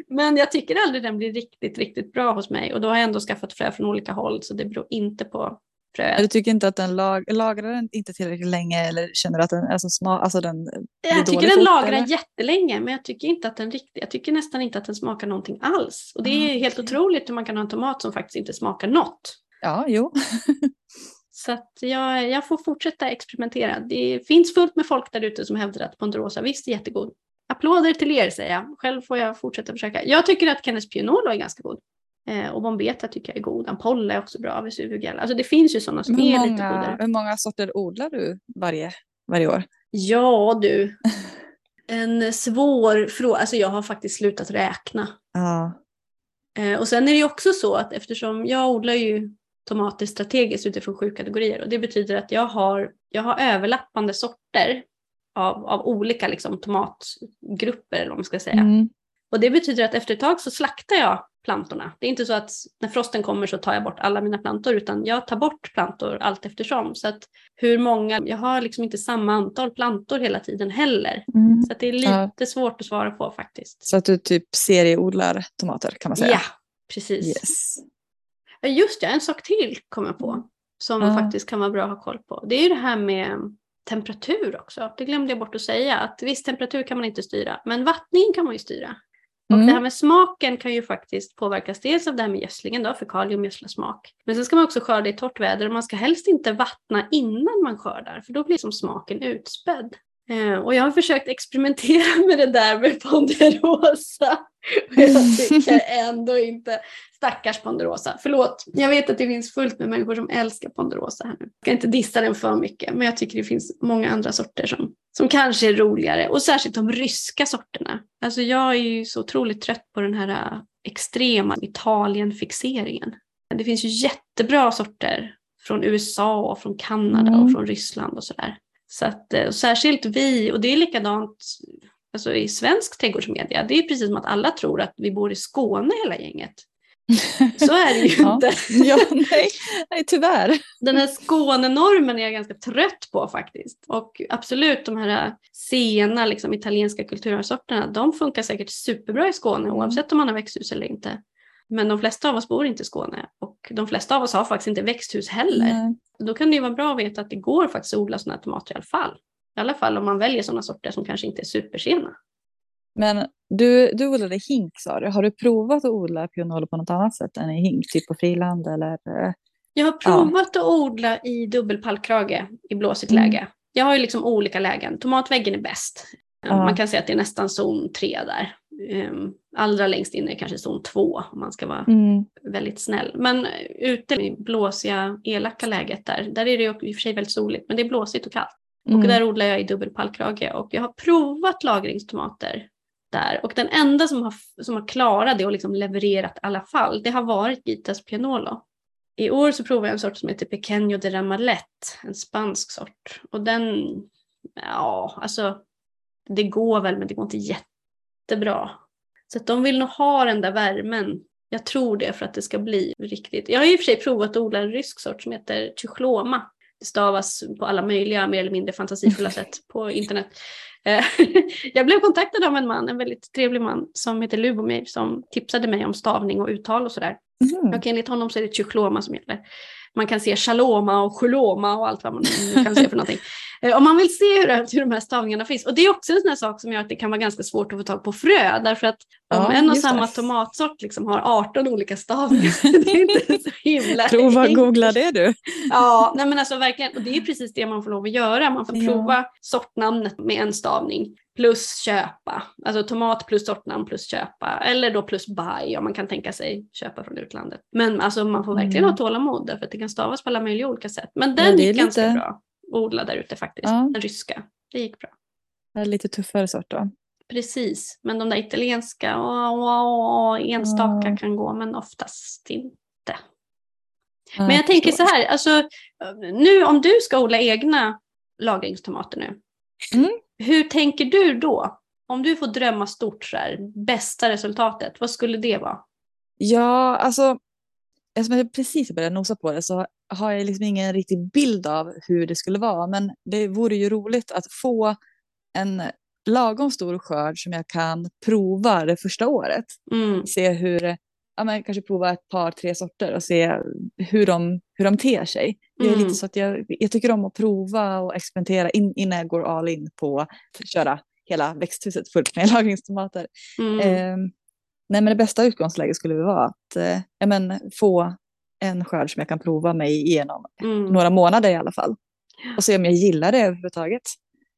Men jag tycker aldrig den blir riktigt, riktigt bra hos mig. Och då har jag ändå skaffat frö från olika håll så det beror inte på fröet. Du tycker inte att den lag, lagrar den inte tillräckligt länge eller känner du att den är så smak, alltså den Jag tycker den lagrar eller? jättelänge men jag tycker inte att den riktigt, jag tycker nästan inte att den smakar någonting alls. Och det är Ah, helt otroligt hur man kan ha en tomat som faktiskt inte smakar något. Ja, jo. Så att jag, jag får fortsätta experimentera. Det finns fullt med folk där ute som hävdar att Ponderosa visst är jättegod. Applåder till er säger jag. Själv får jag fortsätta försöka. Jag tycker att Kenneth Pianolo är ganska god. Eh, och Bombeta tycker jag är god. Ampolla är också bra. Vesuvio Alltså det finns ju sådana som Hur är lite många, godare. hur många sorter odlar du varje, varje år? Ja du. En svår fråga. Alltså jag har faktiskt slutat räkna. Ja. Eh, och sen är det ju också så att eftersom jag odlar ju tomater strategiskt utifrån sju kategorier och det betyder att jag har, jag har överlappande sorter av, av olika liksom, tomatgrupper eller vad man ska säga. Mm. Och det betyder att efter ett tag så slaktar jag plantorna. Det är inte så att när frosten kommer så tar jag bort alla mina plantor utan jag tar bort plantor allt eftersom. Så att hur många, jag har liksom inte samma antal plantor hela tiden heller. Mm. Så att det är lite Ja. svårt att svara på faktiskt. Så att du typ serieodlar tomater kan man säga? Ja, precis. Yes. Just det, en sak till kom jag på som Ja. faktiskt kan vara bra att ha koll på. Det är ju det här med temperatur också. Det glömde jag bort att säga. Att viss temperatur kan man inte styra, men vattningen kan man ju styra. Och Mm. det här med smaken kan ju faktiskt påverkas dels av det här med gödslingen då, för kalium gödslar smak. Men sen ska man också skörda i torrt väder och man ska helst inte vattna innan man skördar, för då blir som smaken utspädd. Eh, och jag har försökt experimentera med det där med Ponderosa. Och jag tycker ändå inte, stackars Ponderosa, förlåt. Jag vet att det finns fullt med människor som älskar Ponderosa här nu. Jag ska inte dissa den för mycket, men jag tycker det finns många andra sorter som, som kanske är roligare. Och särskilt de ryska sorterna. Alltså jag är ju så otroligt trött på den här äh, extrema Italien-fixeringen. Det finns ju jättebra sorter från USA och från Kanada Mm. och från Ryssland och sådär. Så att, eh, särskilt vi, och det är likadant alltså i svensk trädgårdsmedia, det är precis som att alla tror att vi bor i Skåne hela gänget. Så är det ju inte. ja, nej, nej, tyvärr. Den här Skånenormen är jag ganska trött på faktiskt. Och absolut de här sena liksom, italienska kulturarvsorterna, de funkar säkert superbra i Skåne Mm. oavsett om man har växthus eller inte. Men de flesta av oss bor inte i Skåne och de flesta av oss har faktiskt inte växthus heller. Nej. Då kan det ju vara bra att veta att det går faktiskt att odla sådana här tomater i alla fall. I alla fall om man väljer sådana sorter som kanske inte är supersena. Men du, du odlade hink sa du. Har du provat att odla pianolo på något annat sätt än i hink? Typ på friland eller? eh, Jag har provat att odla i dubbelpallkrage i blåsigt Mm. läge. Jag har ju liksom olika lägen. Tomatväggen är bäst. Ja. Man kan säga att det är nästan zon 3 där. Um, allra längst in är kanske zon 2 om man ska vara Mm. väldigt snäll. Men ute i blåsiga, elaka läget där, där är det i och för sig väldigt soligt, men det är blåsigt och kallt. Mm. Och där odlar jag i dubbelpallkrage och jag har provat lagringstomater där. Och den enda som har, som har klarat det och liksom levererat i alla fall, det har varit Gitas Pianolo. I år så provade jag en sort som heter Pequeño de Ramalet, en spansk sort. Och den, ja, alltså det går väl men det går inte jättebra. Så att de vill nog ha den där värmen. Jag tror det för att det ska bli riktigt. Jag har i och för sig provat att odla en rysk sort som heter Chichloma. Det stavas på alla möjliga mer eller mindre fantasifulla sätt på internet. Eh, jag blev kontaktad av en man, en väldigt trevlig man som heter Lubomir som tipsade mig om stavning och uttal och sådär. Mhm. Och enligt honom så är det Chichloma som gäller. Man kan se Shaloma och Chuloma och allt vad man nu kan se för någonting. Eh, Om man vill se hur, hur de här stavningarna finns. Och det är också en sån här sak som gör att det kan vara ganska svårt att få tag på frö. Därför att om Ja, en och samma det. tomatsort liksom har 18 olika stavningar. det är inte så himla Prova enkelt. googla det du. Ja, nej men alltså verkligen. Och det är precis det man får lov att göra. Man får Ja. prova sortnamnet med en stavning plus köpa. Alltså tomat plus sortnamn plus köpa. Eller då plus buy om man kan tänka sig köpa från utlandet. Men alltså man får verkligen Mm. ha tålamod därför att det kan stavas på alla möjliga olika sätt. Men den Ja, gick ganska lite- bra att odla där ute faktiskt. Ja. Den ryska. Det gick bra. Det är lite tuffare sort då. Precis, men de där italienska, åh, åh, åh, enstaka Ja. kan gå men oftast inte. Men jag tänker så här, alltså, nu om du ska odla egna lagringstomater nu. Mm. Hur tänker du då? Om du får drömma stort, så här, bästa resultatet, vad skulle det vara? Ja, alltså eftersom jag precis började nosa på det så har jag liksom ingen riktig bild av hur det skulle vara. Men det vore ju roligt att få en lagom stor skörd som jag kan prova det första året. Mm. Se hur, ja men kanske prova ett par, tre sorter och se hur de, hur de ter sig. Jag är Mm. lite så att jag, jag tycker om att prova och experimentera in, innan jag går all in på att köra hela växthuset fullt med lagringstomater. Mm. Eh, nej, men det bästa utgångsläget skulle vara att eh, ja, men, få en skörd som jag kan prova mig igenom Mm. några månader i alla fall. Och se om jag gillar det överhuvudtaget.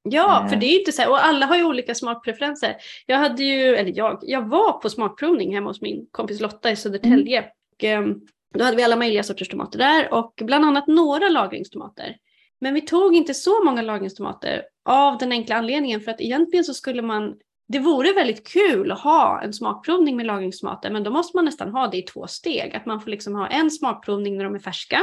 Ja, för Eh. det är ju inte så här, och alla har ju olika smakpreferenser. Jag hade ju, eller jag, jag var på smakprovning hemma hos min kompis Lotta i Södertälje. Och, ehm, då hade vi alla möjliga sorters tomater där och bland annat några lagringstomater. Men vi tog inte så många lagringstomater av den enkla anledningen för att egentligen så skulle man det vore väldigt kul att ha en smakprovning med lagringstomater men då måste man nästan ha det i två steg. Att man får liksom ha en smakprovning när de är färska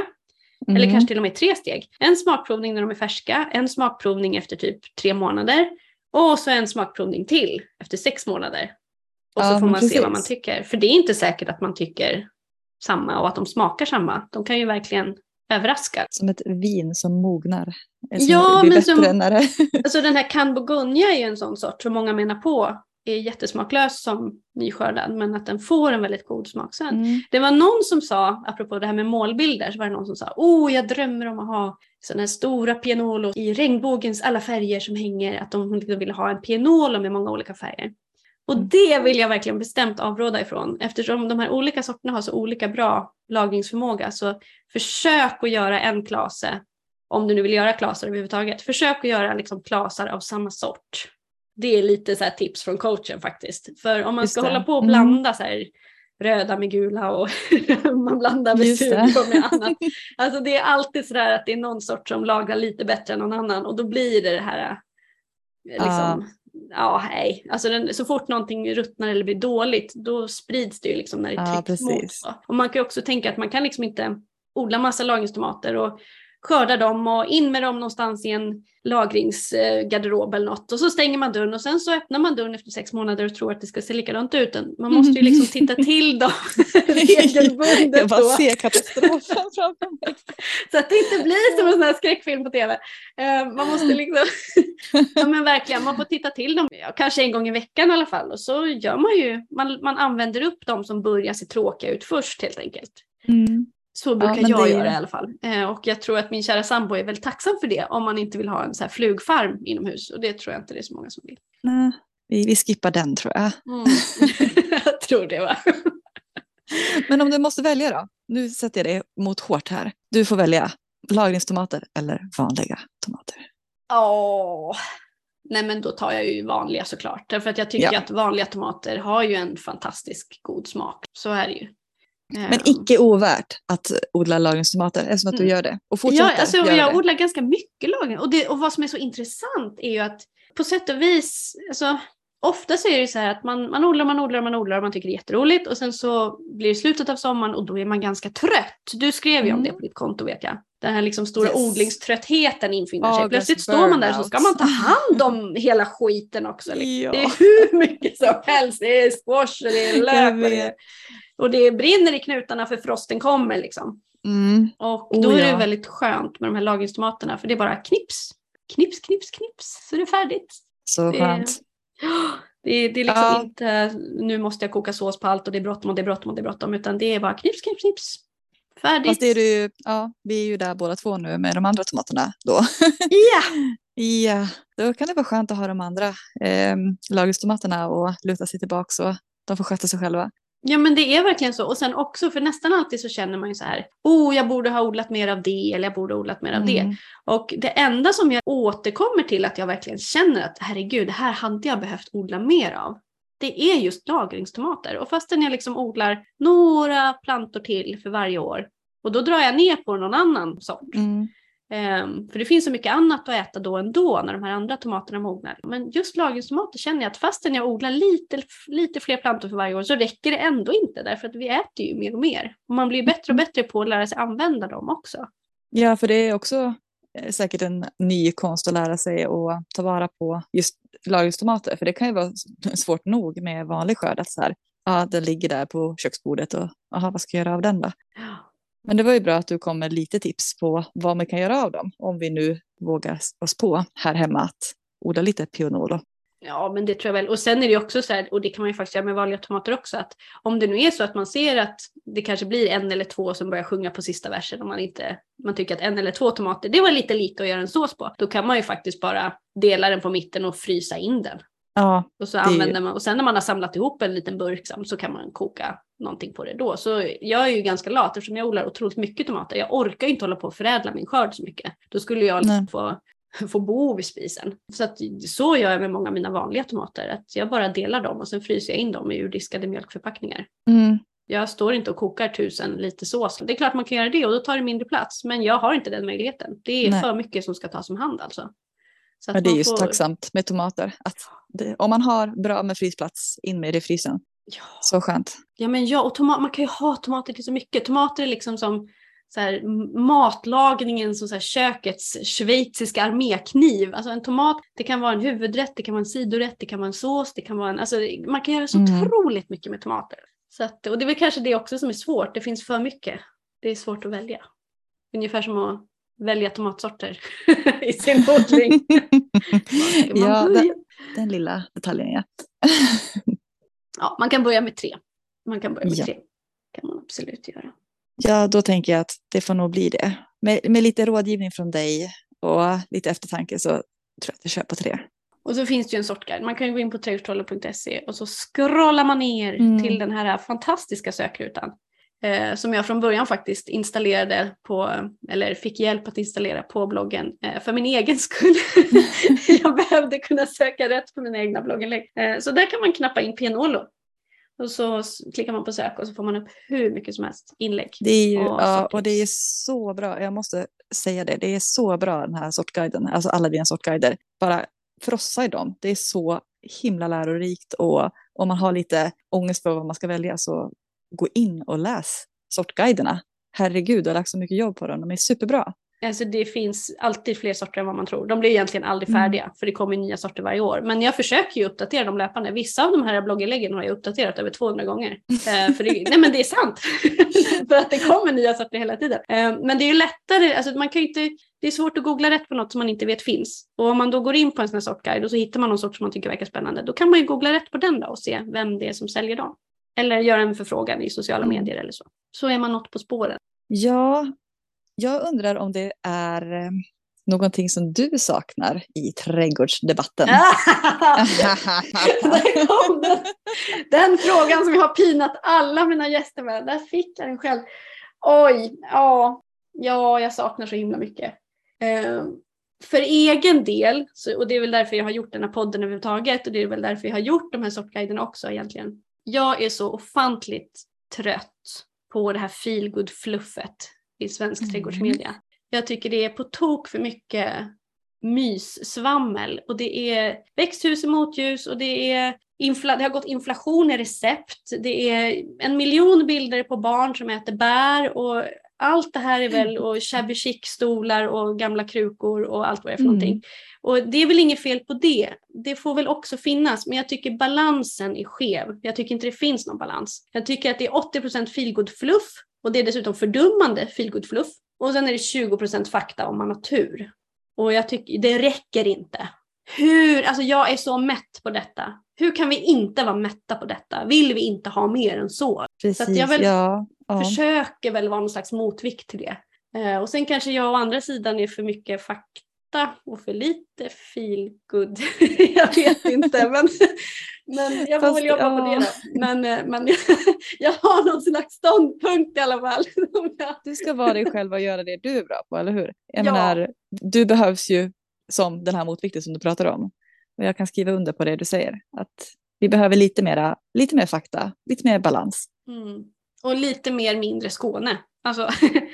eller Mm. kanske till och med tre steg. En smakprovning när de är färska, en smakprovning efter typ tre månader och så en smakprovning till efter sex månader. Och så Ja, får man se vad precis. man tycker. För det är inte säkert att man tycker samma och att de smakar samma. De kan ju verkligen överraska. Som ett vin som mognar. Som Ja, men som- det... Alltså den här Can Bourgogne är ju en sån sort som många menar på är jättesmaklös som nyskördad men att den får en väldigt god smak sen. Mm. Det var någon som sa, apropå det här med målbilder, så var det någon som sa oh jag drömmer om att ha sådana här stora pianolos i regnbågens alla färger som hänger, att de liksom ville ha en pianolo med många olika färger. Och Mm. det vill jag verkligen bestämt avråda ifrån eftersom de här olika sorterna har så olika bra lagringsförmåga så försök att göra en klase, om du nu vill göra klasar överhuvudtaget, försök att göra liksom klasar av samma sort. Det är lite så tips från coachen faktiskt. För om man ska hålla på och Mm. blanda så här röda med gula och man blandar Just det. Vesuvio med annat. Alltså det är alltid sådär att det är någon sort som lagrar lite bättre än någon annan och då blir det det här eh, liksom, ja nej, alltså den, så fort någonting ruttnar eller blir dåligt då sprids det ju liksom när det Ja, trycks mot. precis. så. Och man kan ju också tänka att man kan liksom inte odla massa lagringstomater och skörda dem och in med dem någonstans i en lagringsgarderob eller något och så stänger man dörren och sen så öppnar man dörren efter sex månader och tror att det ska se likadant ut. Man måste ju liksom titta till dem regelbundet Jag bara då. ser katastrofen framför mig. Så att det inte blir som en sån här skräckfilm på tv. Eh, man måste liksom, ja men verkligen, man får titta till dem, kanske en gång i veckan i alla fall. Och så gör man ju, man, man använder upp de som börjar se tråkiga ut först helt enkelt. Mm. Så brukar men jag det göra i alla fall. Eh, och jag tror att min kära sambo är väldigt tacksam för det om man inte vill ha en så här flugfarm inomhus. Och det tror jag inte det är så många som vill. Nej, vi, vi skippar den tror jag. Mm. jag tror det va. Men om du måste välja då? Nu sätter jag dig mot hårt här. Du får välja lagringstomater eller vanliga tomater. Åh. Nej men då tar jag ju vanliga såklart. Därför att jag tycker Ja. att vanliga tomater har ju en fantastisk god smak. Så är det ju. Men Ehm, icke ovärt att odla lagringstomater eftersom att du Mm. gör det. Och fortsätter Ja, alltså, jag det. odlar ganska mycket lagring. Och, det, och vad som är så intressant är ju att på sätt och vis, alltså, ofta så är det så här att man, man odlar, man odlar, man odlar och man tycker det är jätteroligt och sen så blir det slutet av sommaren och då är man ganska trött. Du skrev ju om Mm. det på ditt konto vet jag. Den här liksom stora Yes. odlingströttheten infinner sig. Plötsligt står man där så ska man ta hand om hela skiten också. Liksom. Ja. Det är hur mycket som helst. Det är squash och det är lök och det, brinner i knutarna för frosten kommer liksom. Mm. Och Oh, då är det ja. väldigt skönt med de här lagringstomaterna för det är bara knips, knips, knips, knips så är det färdigt. Så Det- skönt. Det det är liksom Ja. inte nu måste jag koka sås på allt och det är bråttom och det är bråttom och det är bråttom utan det är bara knips, knips, knips. Färdigt. Fast det är du, ja, vi är ju där båda två nu med de andra tomaterna då. Ja! ja, då kan det vara skönt att ha de andra eh, lagringstomaterna och luta sig tillbaka och de får sköta sig själva. ja men det är verkligen så och sen också för nästan alltid så känner man ju så här oh jag borde ha odlat mer av det eller jag borde ha odlat mer av det. Mm. Och det enda som jag återkommer till att jag verkligen känner att herregud, det här hade jag behövt odla mer av. Det är just lagringstomater. Och fastän jag liksom odlar några plantor till för varje år och då drar jag ner på någon annan sort. Mm. Ehm, för det finns så mycket annat att äta då ändå när de här andra tomaterna mognar. Men just lagringstomater känner jag att fastän jag odlar lite, lite fler plantor för varje år så räcker det ändå inte därför att vi äter ju mer och mer. Och man blir bättre och bättre på att lära sig använda dem också. Ja, för det är också säkert en ny konst att lära sig att ta vara på just lagringstomater. För det kan ju vara svårt nog med vanlig skörd att så här, ja, den ligger där på köksbordet och aha, vad ska jag göra av den då? Men det var ju bra att du kom med lite tips på vad man kan göra av dem om vi nu vågar oss på här hemma att odla lite pianolo. Ja, men det tror jag väl. Och sen är det också så här, och det kan man ju faktiskt göra med vanliga tomater också, att om det nu är så att man ser att det kanske blir en eller två som börjar sjunga på sista versen och man inte, man tycker att en eller två tomater, det var lite lite att göra en sås på, då kan man ju faktiskt bara dela den på mitten och frysa in den. Ja, Och, så använder man, och sen när man har samlat ihop en liten burk sam- så kan man koka någonting på det då. Så jag är ju ganska lat eftersom jag odlar otroligt mycket tomater. Jag orkar ju inte hålla på och förädla min skörd så mycket. Då skulle jag liksom få, få bo vid spisen. Så, att, så gör jag med många av mina vanliga tomater. Att jag bara delar dem och sen fryser jag in dem i urdiskade mjölkförpackningar. mm. Jag står inte och kokar tusen liter sås. Det är klart man kan göra det och då tar det mindre plats. Men jag har inte den möjligheten. Det är Nej. för mycket som ska tas om hand alltså. Så Men det är just får- tacksamt med tomater. Att det, om man har bra med frysplats, in med det i frysen. Ja. Så skönt. Ja men ja, och tomat, man kan ju ha tomater till så mycket. Tomater är liksom som så här, matlagningen, som så här, kökets schweiziska armékniv. Alltså en tomat, det kan vara en huvudrätt, det kan vara en sidorätt, det kan vara en sås, det kan vara en, alltså man kan göra så Mm. otroligt mycket med tomater. Så att, och det är väl kanske det också som är svårt, det finns för mycket. Det är svårt att välja. Ungefär som att välja tomatsorter i sin odling. Ja, den, den lilla detaljen ja. Ja, man kan börja med tre. Man kan börja med Ja. tre. kan man absolut göra. Ja, då tänker jag att det får nog bli det. Med, med lite rådgivning från dig och lite eftertanke så tror jag att jag kör på tre. Och så finns det ju en sortguide. Man kan ju gå in på trädgårdstrollen.se och så scrollar man ner Mm. till den här fantastiska sökrutan. Eh, som jag från början faktiskt installerade på, eller fick hjälp att installera på bloggen eh, för min egen skull. jag behövde kunna söka rätt på mina egna blogginlägg. Eh, så där kan man knappa in Pianolo. Och så klickar man på sök och så får man upp hur mycket som helst inlägg. Det är ju, Och ja, och det är så bra. Jag måste säga det. Det är så bra den här sortguiden. Alltså alla dina sortguider. Bara frossa i dem. Det är så himla lärorikt. Och om man har lite ångest för vad man ska välja så gå in och läs sortguiderna. Herregud, du har lagt så mycket jobb på dem. De är superbra. Alltså det finns alltid fler sorter än vad man tror. De blir egentligen aldrig Mm. färdiga för det kommer nya sorter varje år. Men jag försöker ju uppdatera dem löpande. Vissa av de här blogginläggen har jag uppdaterat över 200 gånger. Eh, för det, nej men det är sant. för att det kommer nya sorter hela tiden. Eh, men det är ju lättare, alltså man kan inte, det är svårt att googla rätt på något som man inte vet finns. Och om man då går in på en sån här sortguide och så hittar man någon sort som man tycker verkar spännande. Då kan man ju googla rätt på den då och se vem det är som säljer dem. Eller göra en förfrågan i sociala Mm. medier eller så. Så är man något på spåren. Ja, jag undrar om det är eh, någonting som du saknar i trädgårdsdebatten. Kom den. den frågan som jag har pinat alla mina gäster med. Där fick jag den själv. Oj, ja, ja jag saknar så himla mycket. Eh, för egen del, så, och det är väl därför jag har gjort den här podden överhuvudtaget och det är väl därför jag har gjort de här sortguiderna också egentligen. Jag är så ofantligt trött på det här feelgood fluffet i svensk Mm. trädgårdsmedia. Jag tycker det är på tok för mycket myssvammel och det är växthus i motljus och det är infla- det har gått inflation i recept. Det är en miljon bilder på barn som äter bär och allt det här är väl och shabby chic stolar och gamla krukor och allt vad det är för Mm. någonting. Och det är väl inget fel på det. Det får väl också finnas, men jag tycker balansen är skev. Jag tycker inte det finns någon balans. Jag tycker att det är 80% feelgood fluff och det är dessutom fördummande feelgood fluff. Och sen är det 20% fakta om man har tur. Och jag tycker det räcker inte. Hur, alltså jag är så mätt på detta. Hur kan vi inte vara mätta på detta? Vill vi inte ha mer än så? Precis, att jag väl ja. ja. Försöker väl vara någon slags motvikt till det. Eh, och sen kanske jag å andra sidan är för mycket fakta och för lite feel good. jag vet inte men, men jag får Fast, väl jobba på det ja. då. Men, eh, men jag har någon slags ståndpunkt i alla fall. Du ska vara dig själv och göra det du är bra på, eller hur? Jag Ja. menar, du behövs ju som den här motvikten som du pratar om. Och jag kan skriva under på det du säger. Att vi behöver lite, mera, lite mer fakta, lite mer balans. Mm. Och lite mer mindre Skåne. Alltså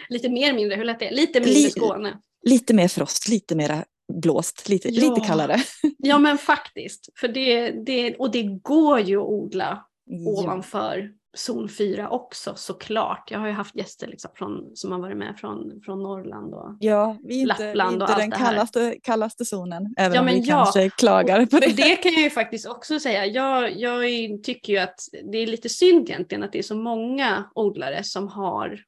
lite mer mindre, hur lätt är det? Lite mindre Skåne. Lite mer frost, lite mera blåst, lite, Ja. lite kallare. Ja men faktiskt. För det, det, och det går ju att odla Ja. ovanför zon 4 också såklart. Jag har ju haft gäster liksom från, som har varit med från, från Norrland. Och, Ja, vi inte, vi Lappland och inte allt den kallaste, kallaste zonen, även Ja, om vi ja. kanske klagar på det. det kan jag ju faktiskt också säga. Jag, jag tycker ju att det är lite synd egentligen att det är så många odlare som har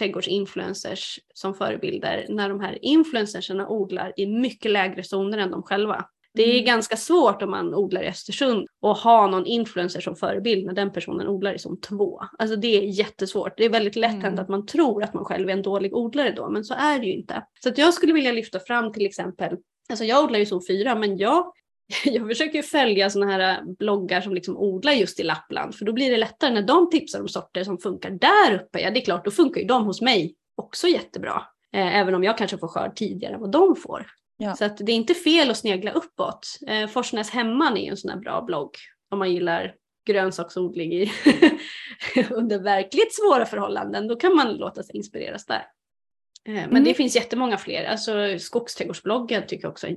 trädgårdsinfluencers som förebilder när de här influencersarna odlar i mycket lägre zoner än de själva. Det är Mm. ganska svårt om man odlar i Östersund och ha någon influencer som förebild när den personen odlar i zon 2. Alltså det är jättesvårt. Det är väldigt lätt Mm. hänt att man tror att man själv är en dålig odlare då, men så är det ju inte. Så jag skulle vilja lyfta fram till exempel, alltså jag odlar ju zon 4, men jag jag försöker följa såna här äh, bloggar som liksom odlar just i Lappland för då blir det lättare när de tipsar om sorter som funkar där uppe. Ja det är klart, då funkar ju de hos mig också jättebra. Eh, även om jag kanske får skörd tidigare än vad de får. Ja. Så att det är inte fel att snegla uppåt. Eh, Forsnäs Hemman är ju en sån här bra blogg om man gillar grönsaksodling i under verkligt svåra förhållanden. Då kan man låta sig inspireras där. Eh, men Mm. det finns jättemånga fler. Alltså Skogsträdgårdsbloggen tycker jag också är en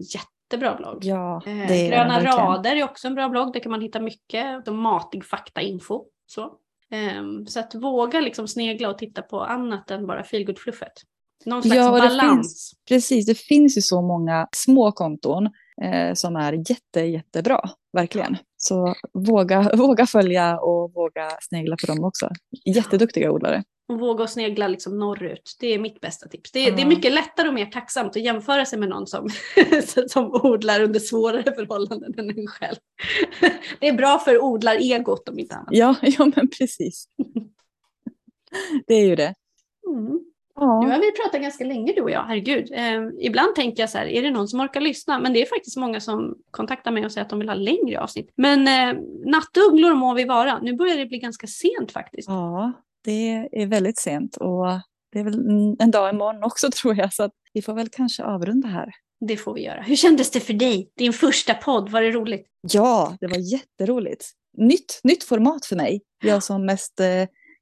jättebra blogg. Ja, Eh, det är Gröna verkligen. rader är också en bra blogg. Där kan man hitta mycket de matig faktainfo. Så. Ehm, så att våga liksom snegla och titta på annat än bara feelgood-fluffet. Någon slags Ja, balans. Precis, det finns ju så många små konton eh, som är jätte, jättebra, verkligen. Så våga, våga följa och våga snegla på dem också. Jätteduktiga odlare. Och våga och snegla liksom norrut. Det är mitt bästa tips. Det är, Ja. det är mycket lättare och mer tacksamt att jämföra sig med någon som, som odlar under svårare förhållanden än en själv. Det är bra för odlar-egot om inte annat. Ja, ja men precis. Det är ju det. Mm. Nu Ja, har vi pratat ganska länge du och jag, herregud. Eh, ibland tänker jag så här, är det någon som orkar lyssna? Men det är faktiskt många som kontaktar mig och säger att de vill ha längre avsnitt. Men eh, nattugglor må vi vara. Nu börjar det bli ganska sent faktiskt. ja, det är väldigt sent och det är väl en- dag imorgon också tror jag. Så vi får väl kanske avrunda här. Det får vi göra. Hur kändes det för dig? Din första podd, var det roligt? Ja, det var jätteroligt. Nytt, nytt format för mig. Jag som mest eh,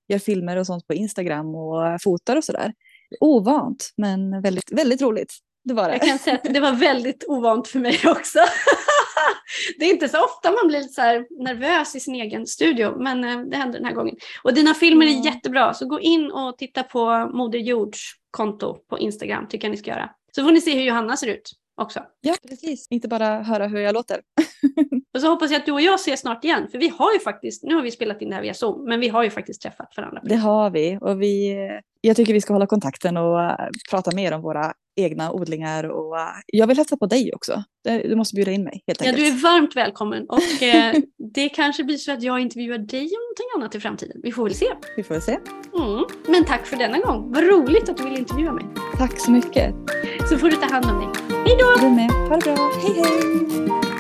gör filmer och sånt på Instagram och fotar och sådär. Ovant, men väldigt, väldigt roligt. Det var det. Jag kan säga att det var väldigt ovant för mig också. Det är inte så ofta man blir så nervös i sin egen studio, men eh, det hände den här gången. Och dina filmer är Ja. jättebra, så gå in och titta på Moder Jords konto på Instagram, tycker jag ni ska göra. Så får ni se hur Johanna ser ut också. Ja, precis. Inte bara höra hur jag låter. Och så hoppas jag att du och jag ses snart igen, för vi har ju faktiskt, nu har vi spelat in det här via Zoom, men vi har ju faktiskt träffat varandra. Det har vi. Och vi jag tycker vi ska hålla kontakten och eh, prata mer om våra egna odlingar. Och jag vill hälsa på dig också. Du måste bjuda in mig helt Ja, enkelt. du är varmt välkommen och eh, det kanske blir så att jag intervjuar dig om någonting annat i framtiden. Vi får väl se. Vi får väl se. Mm. Men tack för denna gång. Vad roligt att du ville intervjua mig. Tack så mycket. Så får du ta hand om dig. Hej då! Du med. Ha det bra. Hej hej!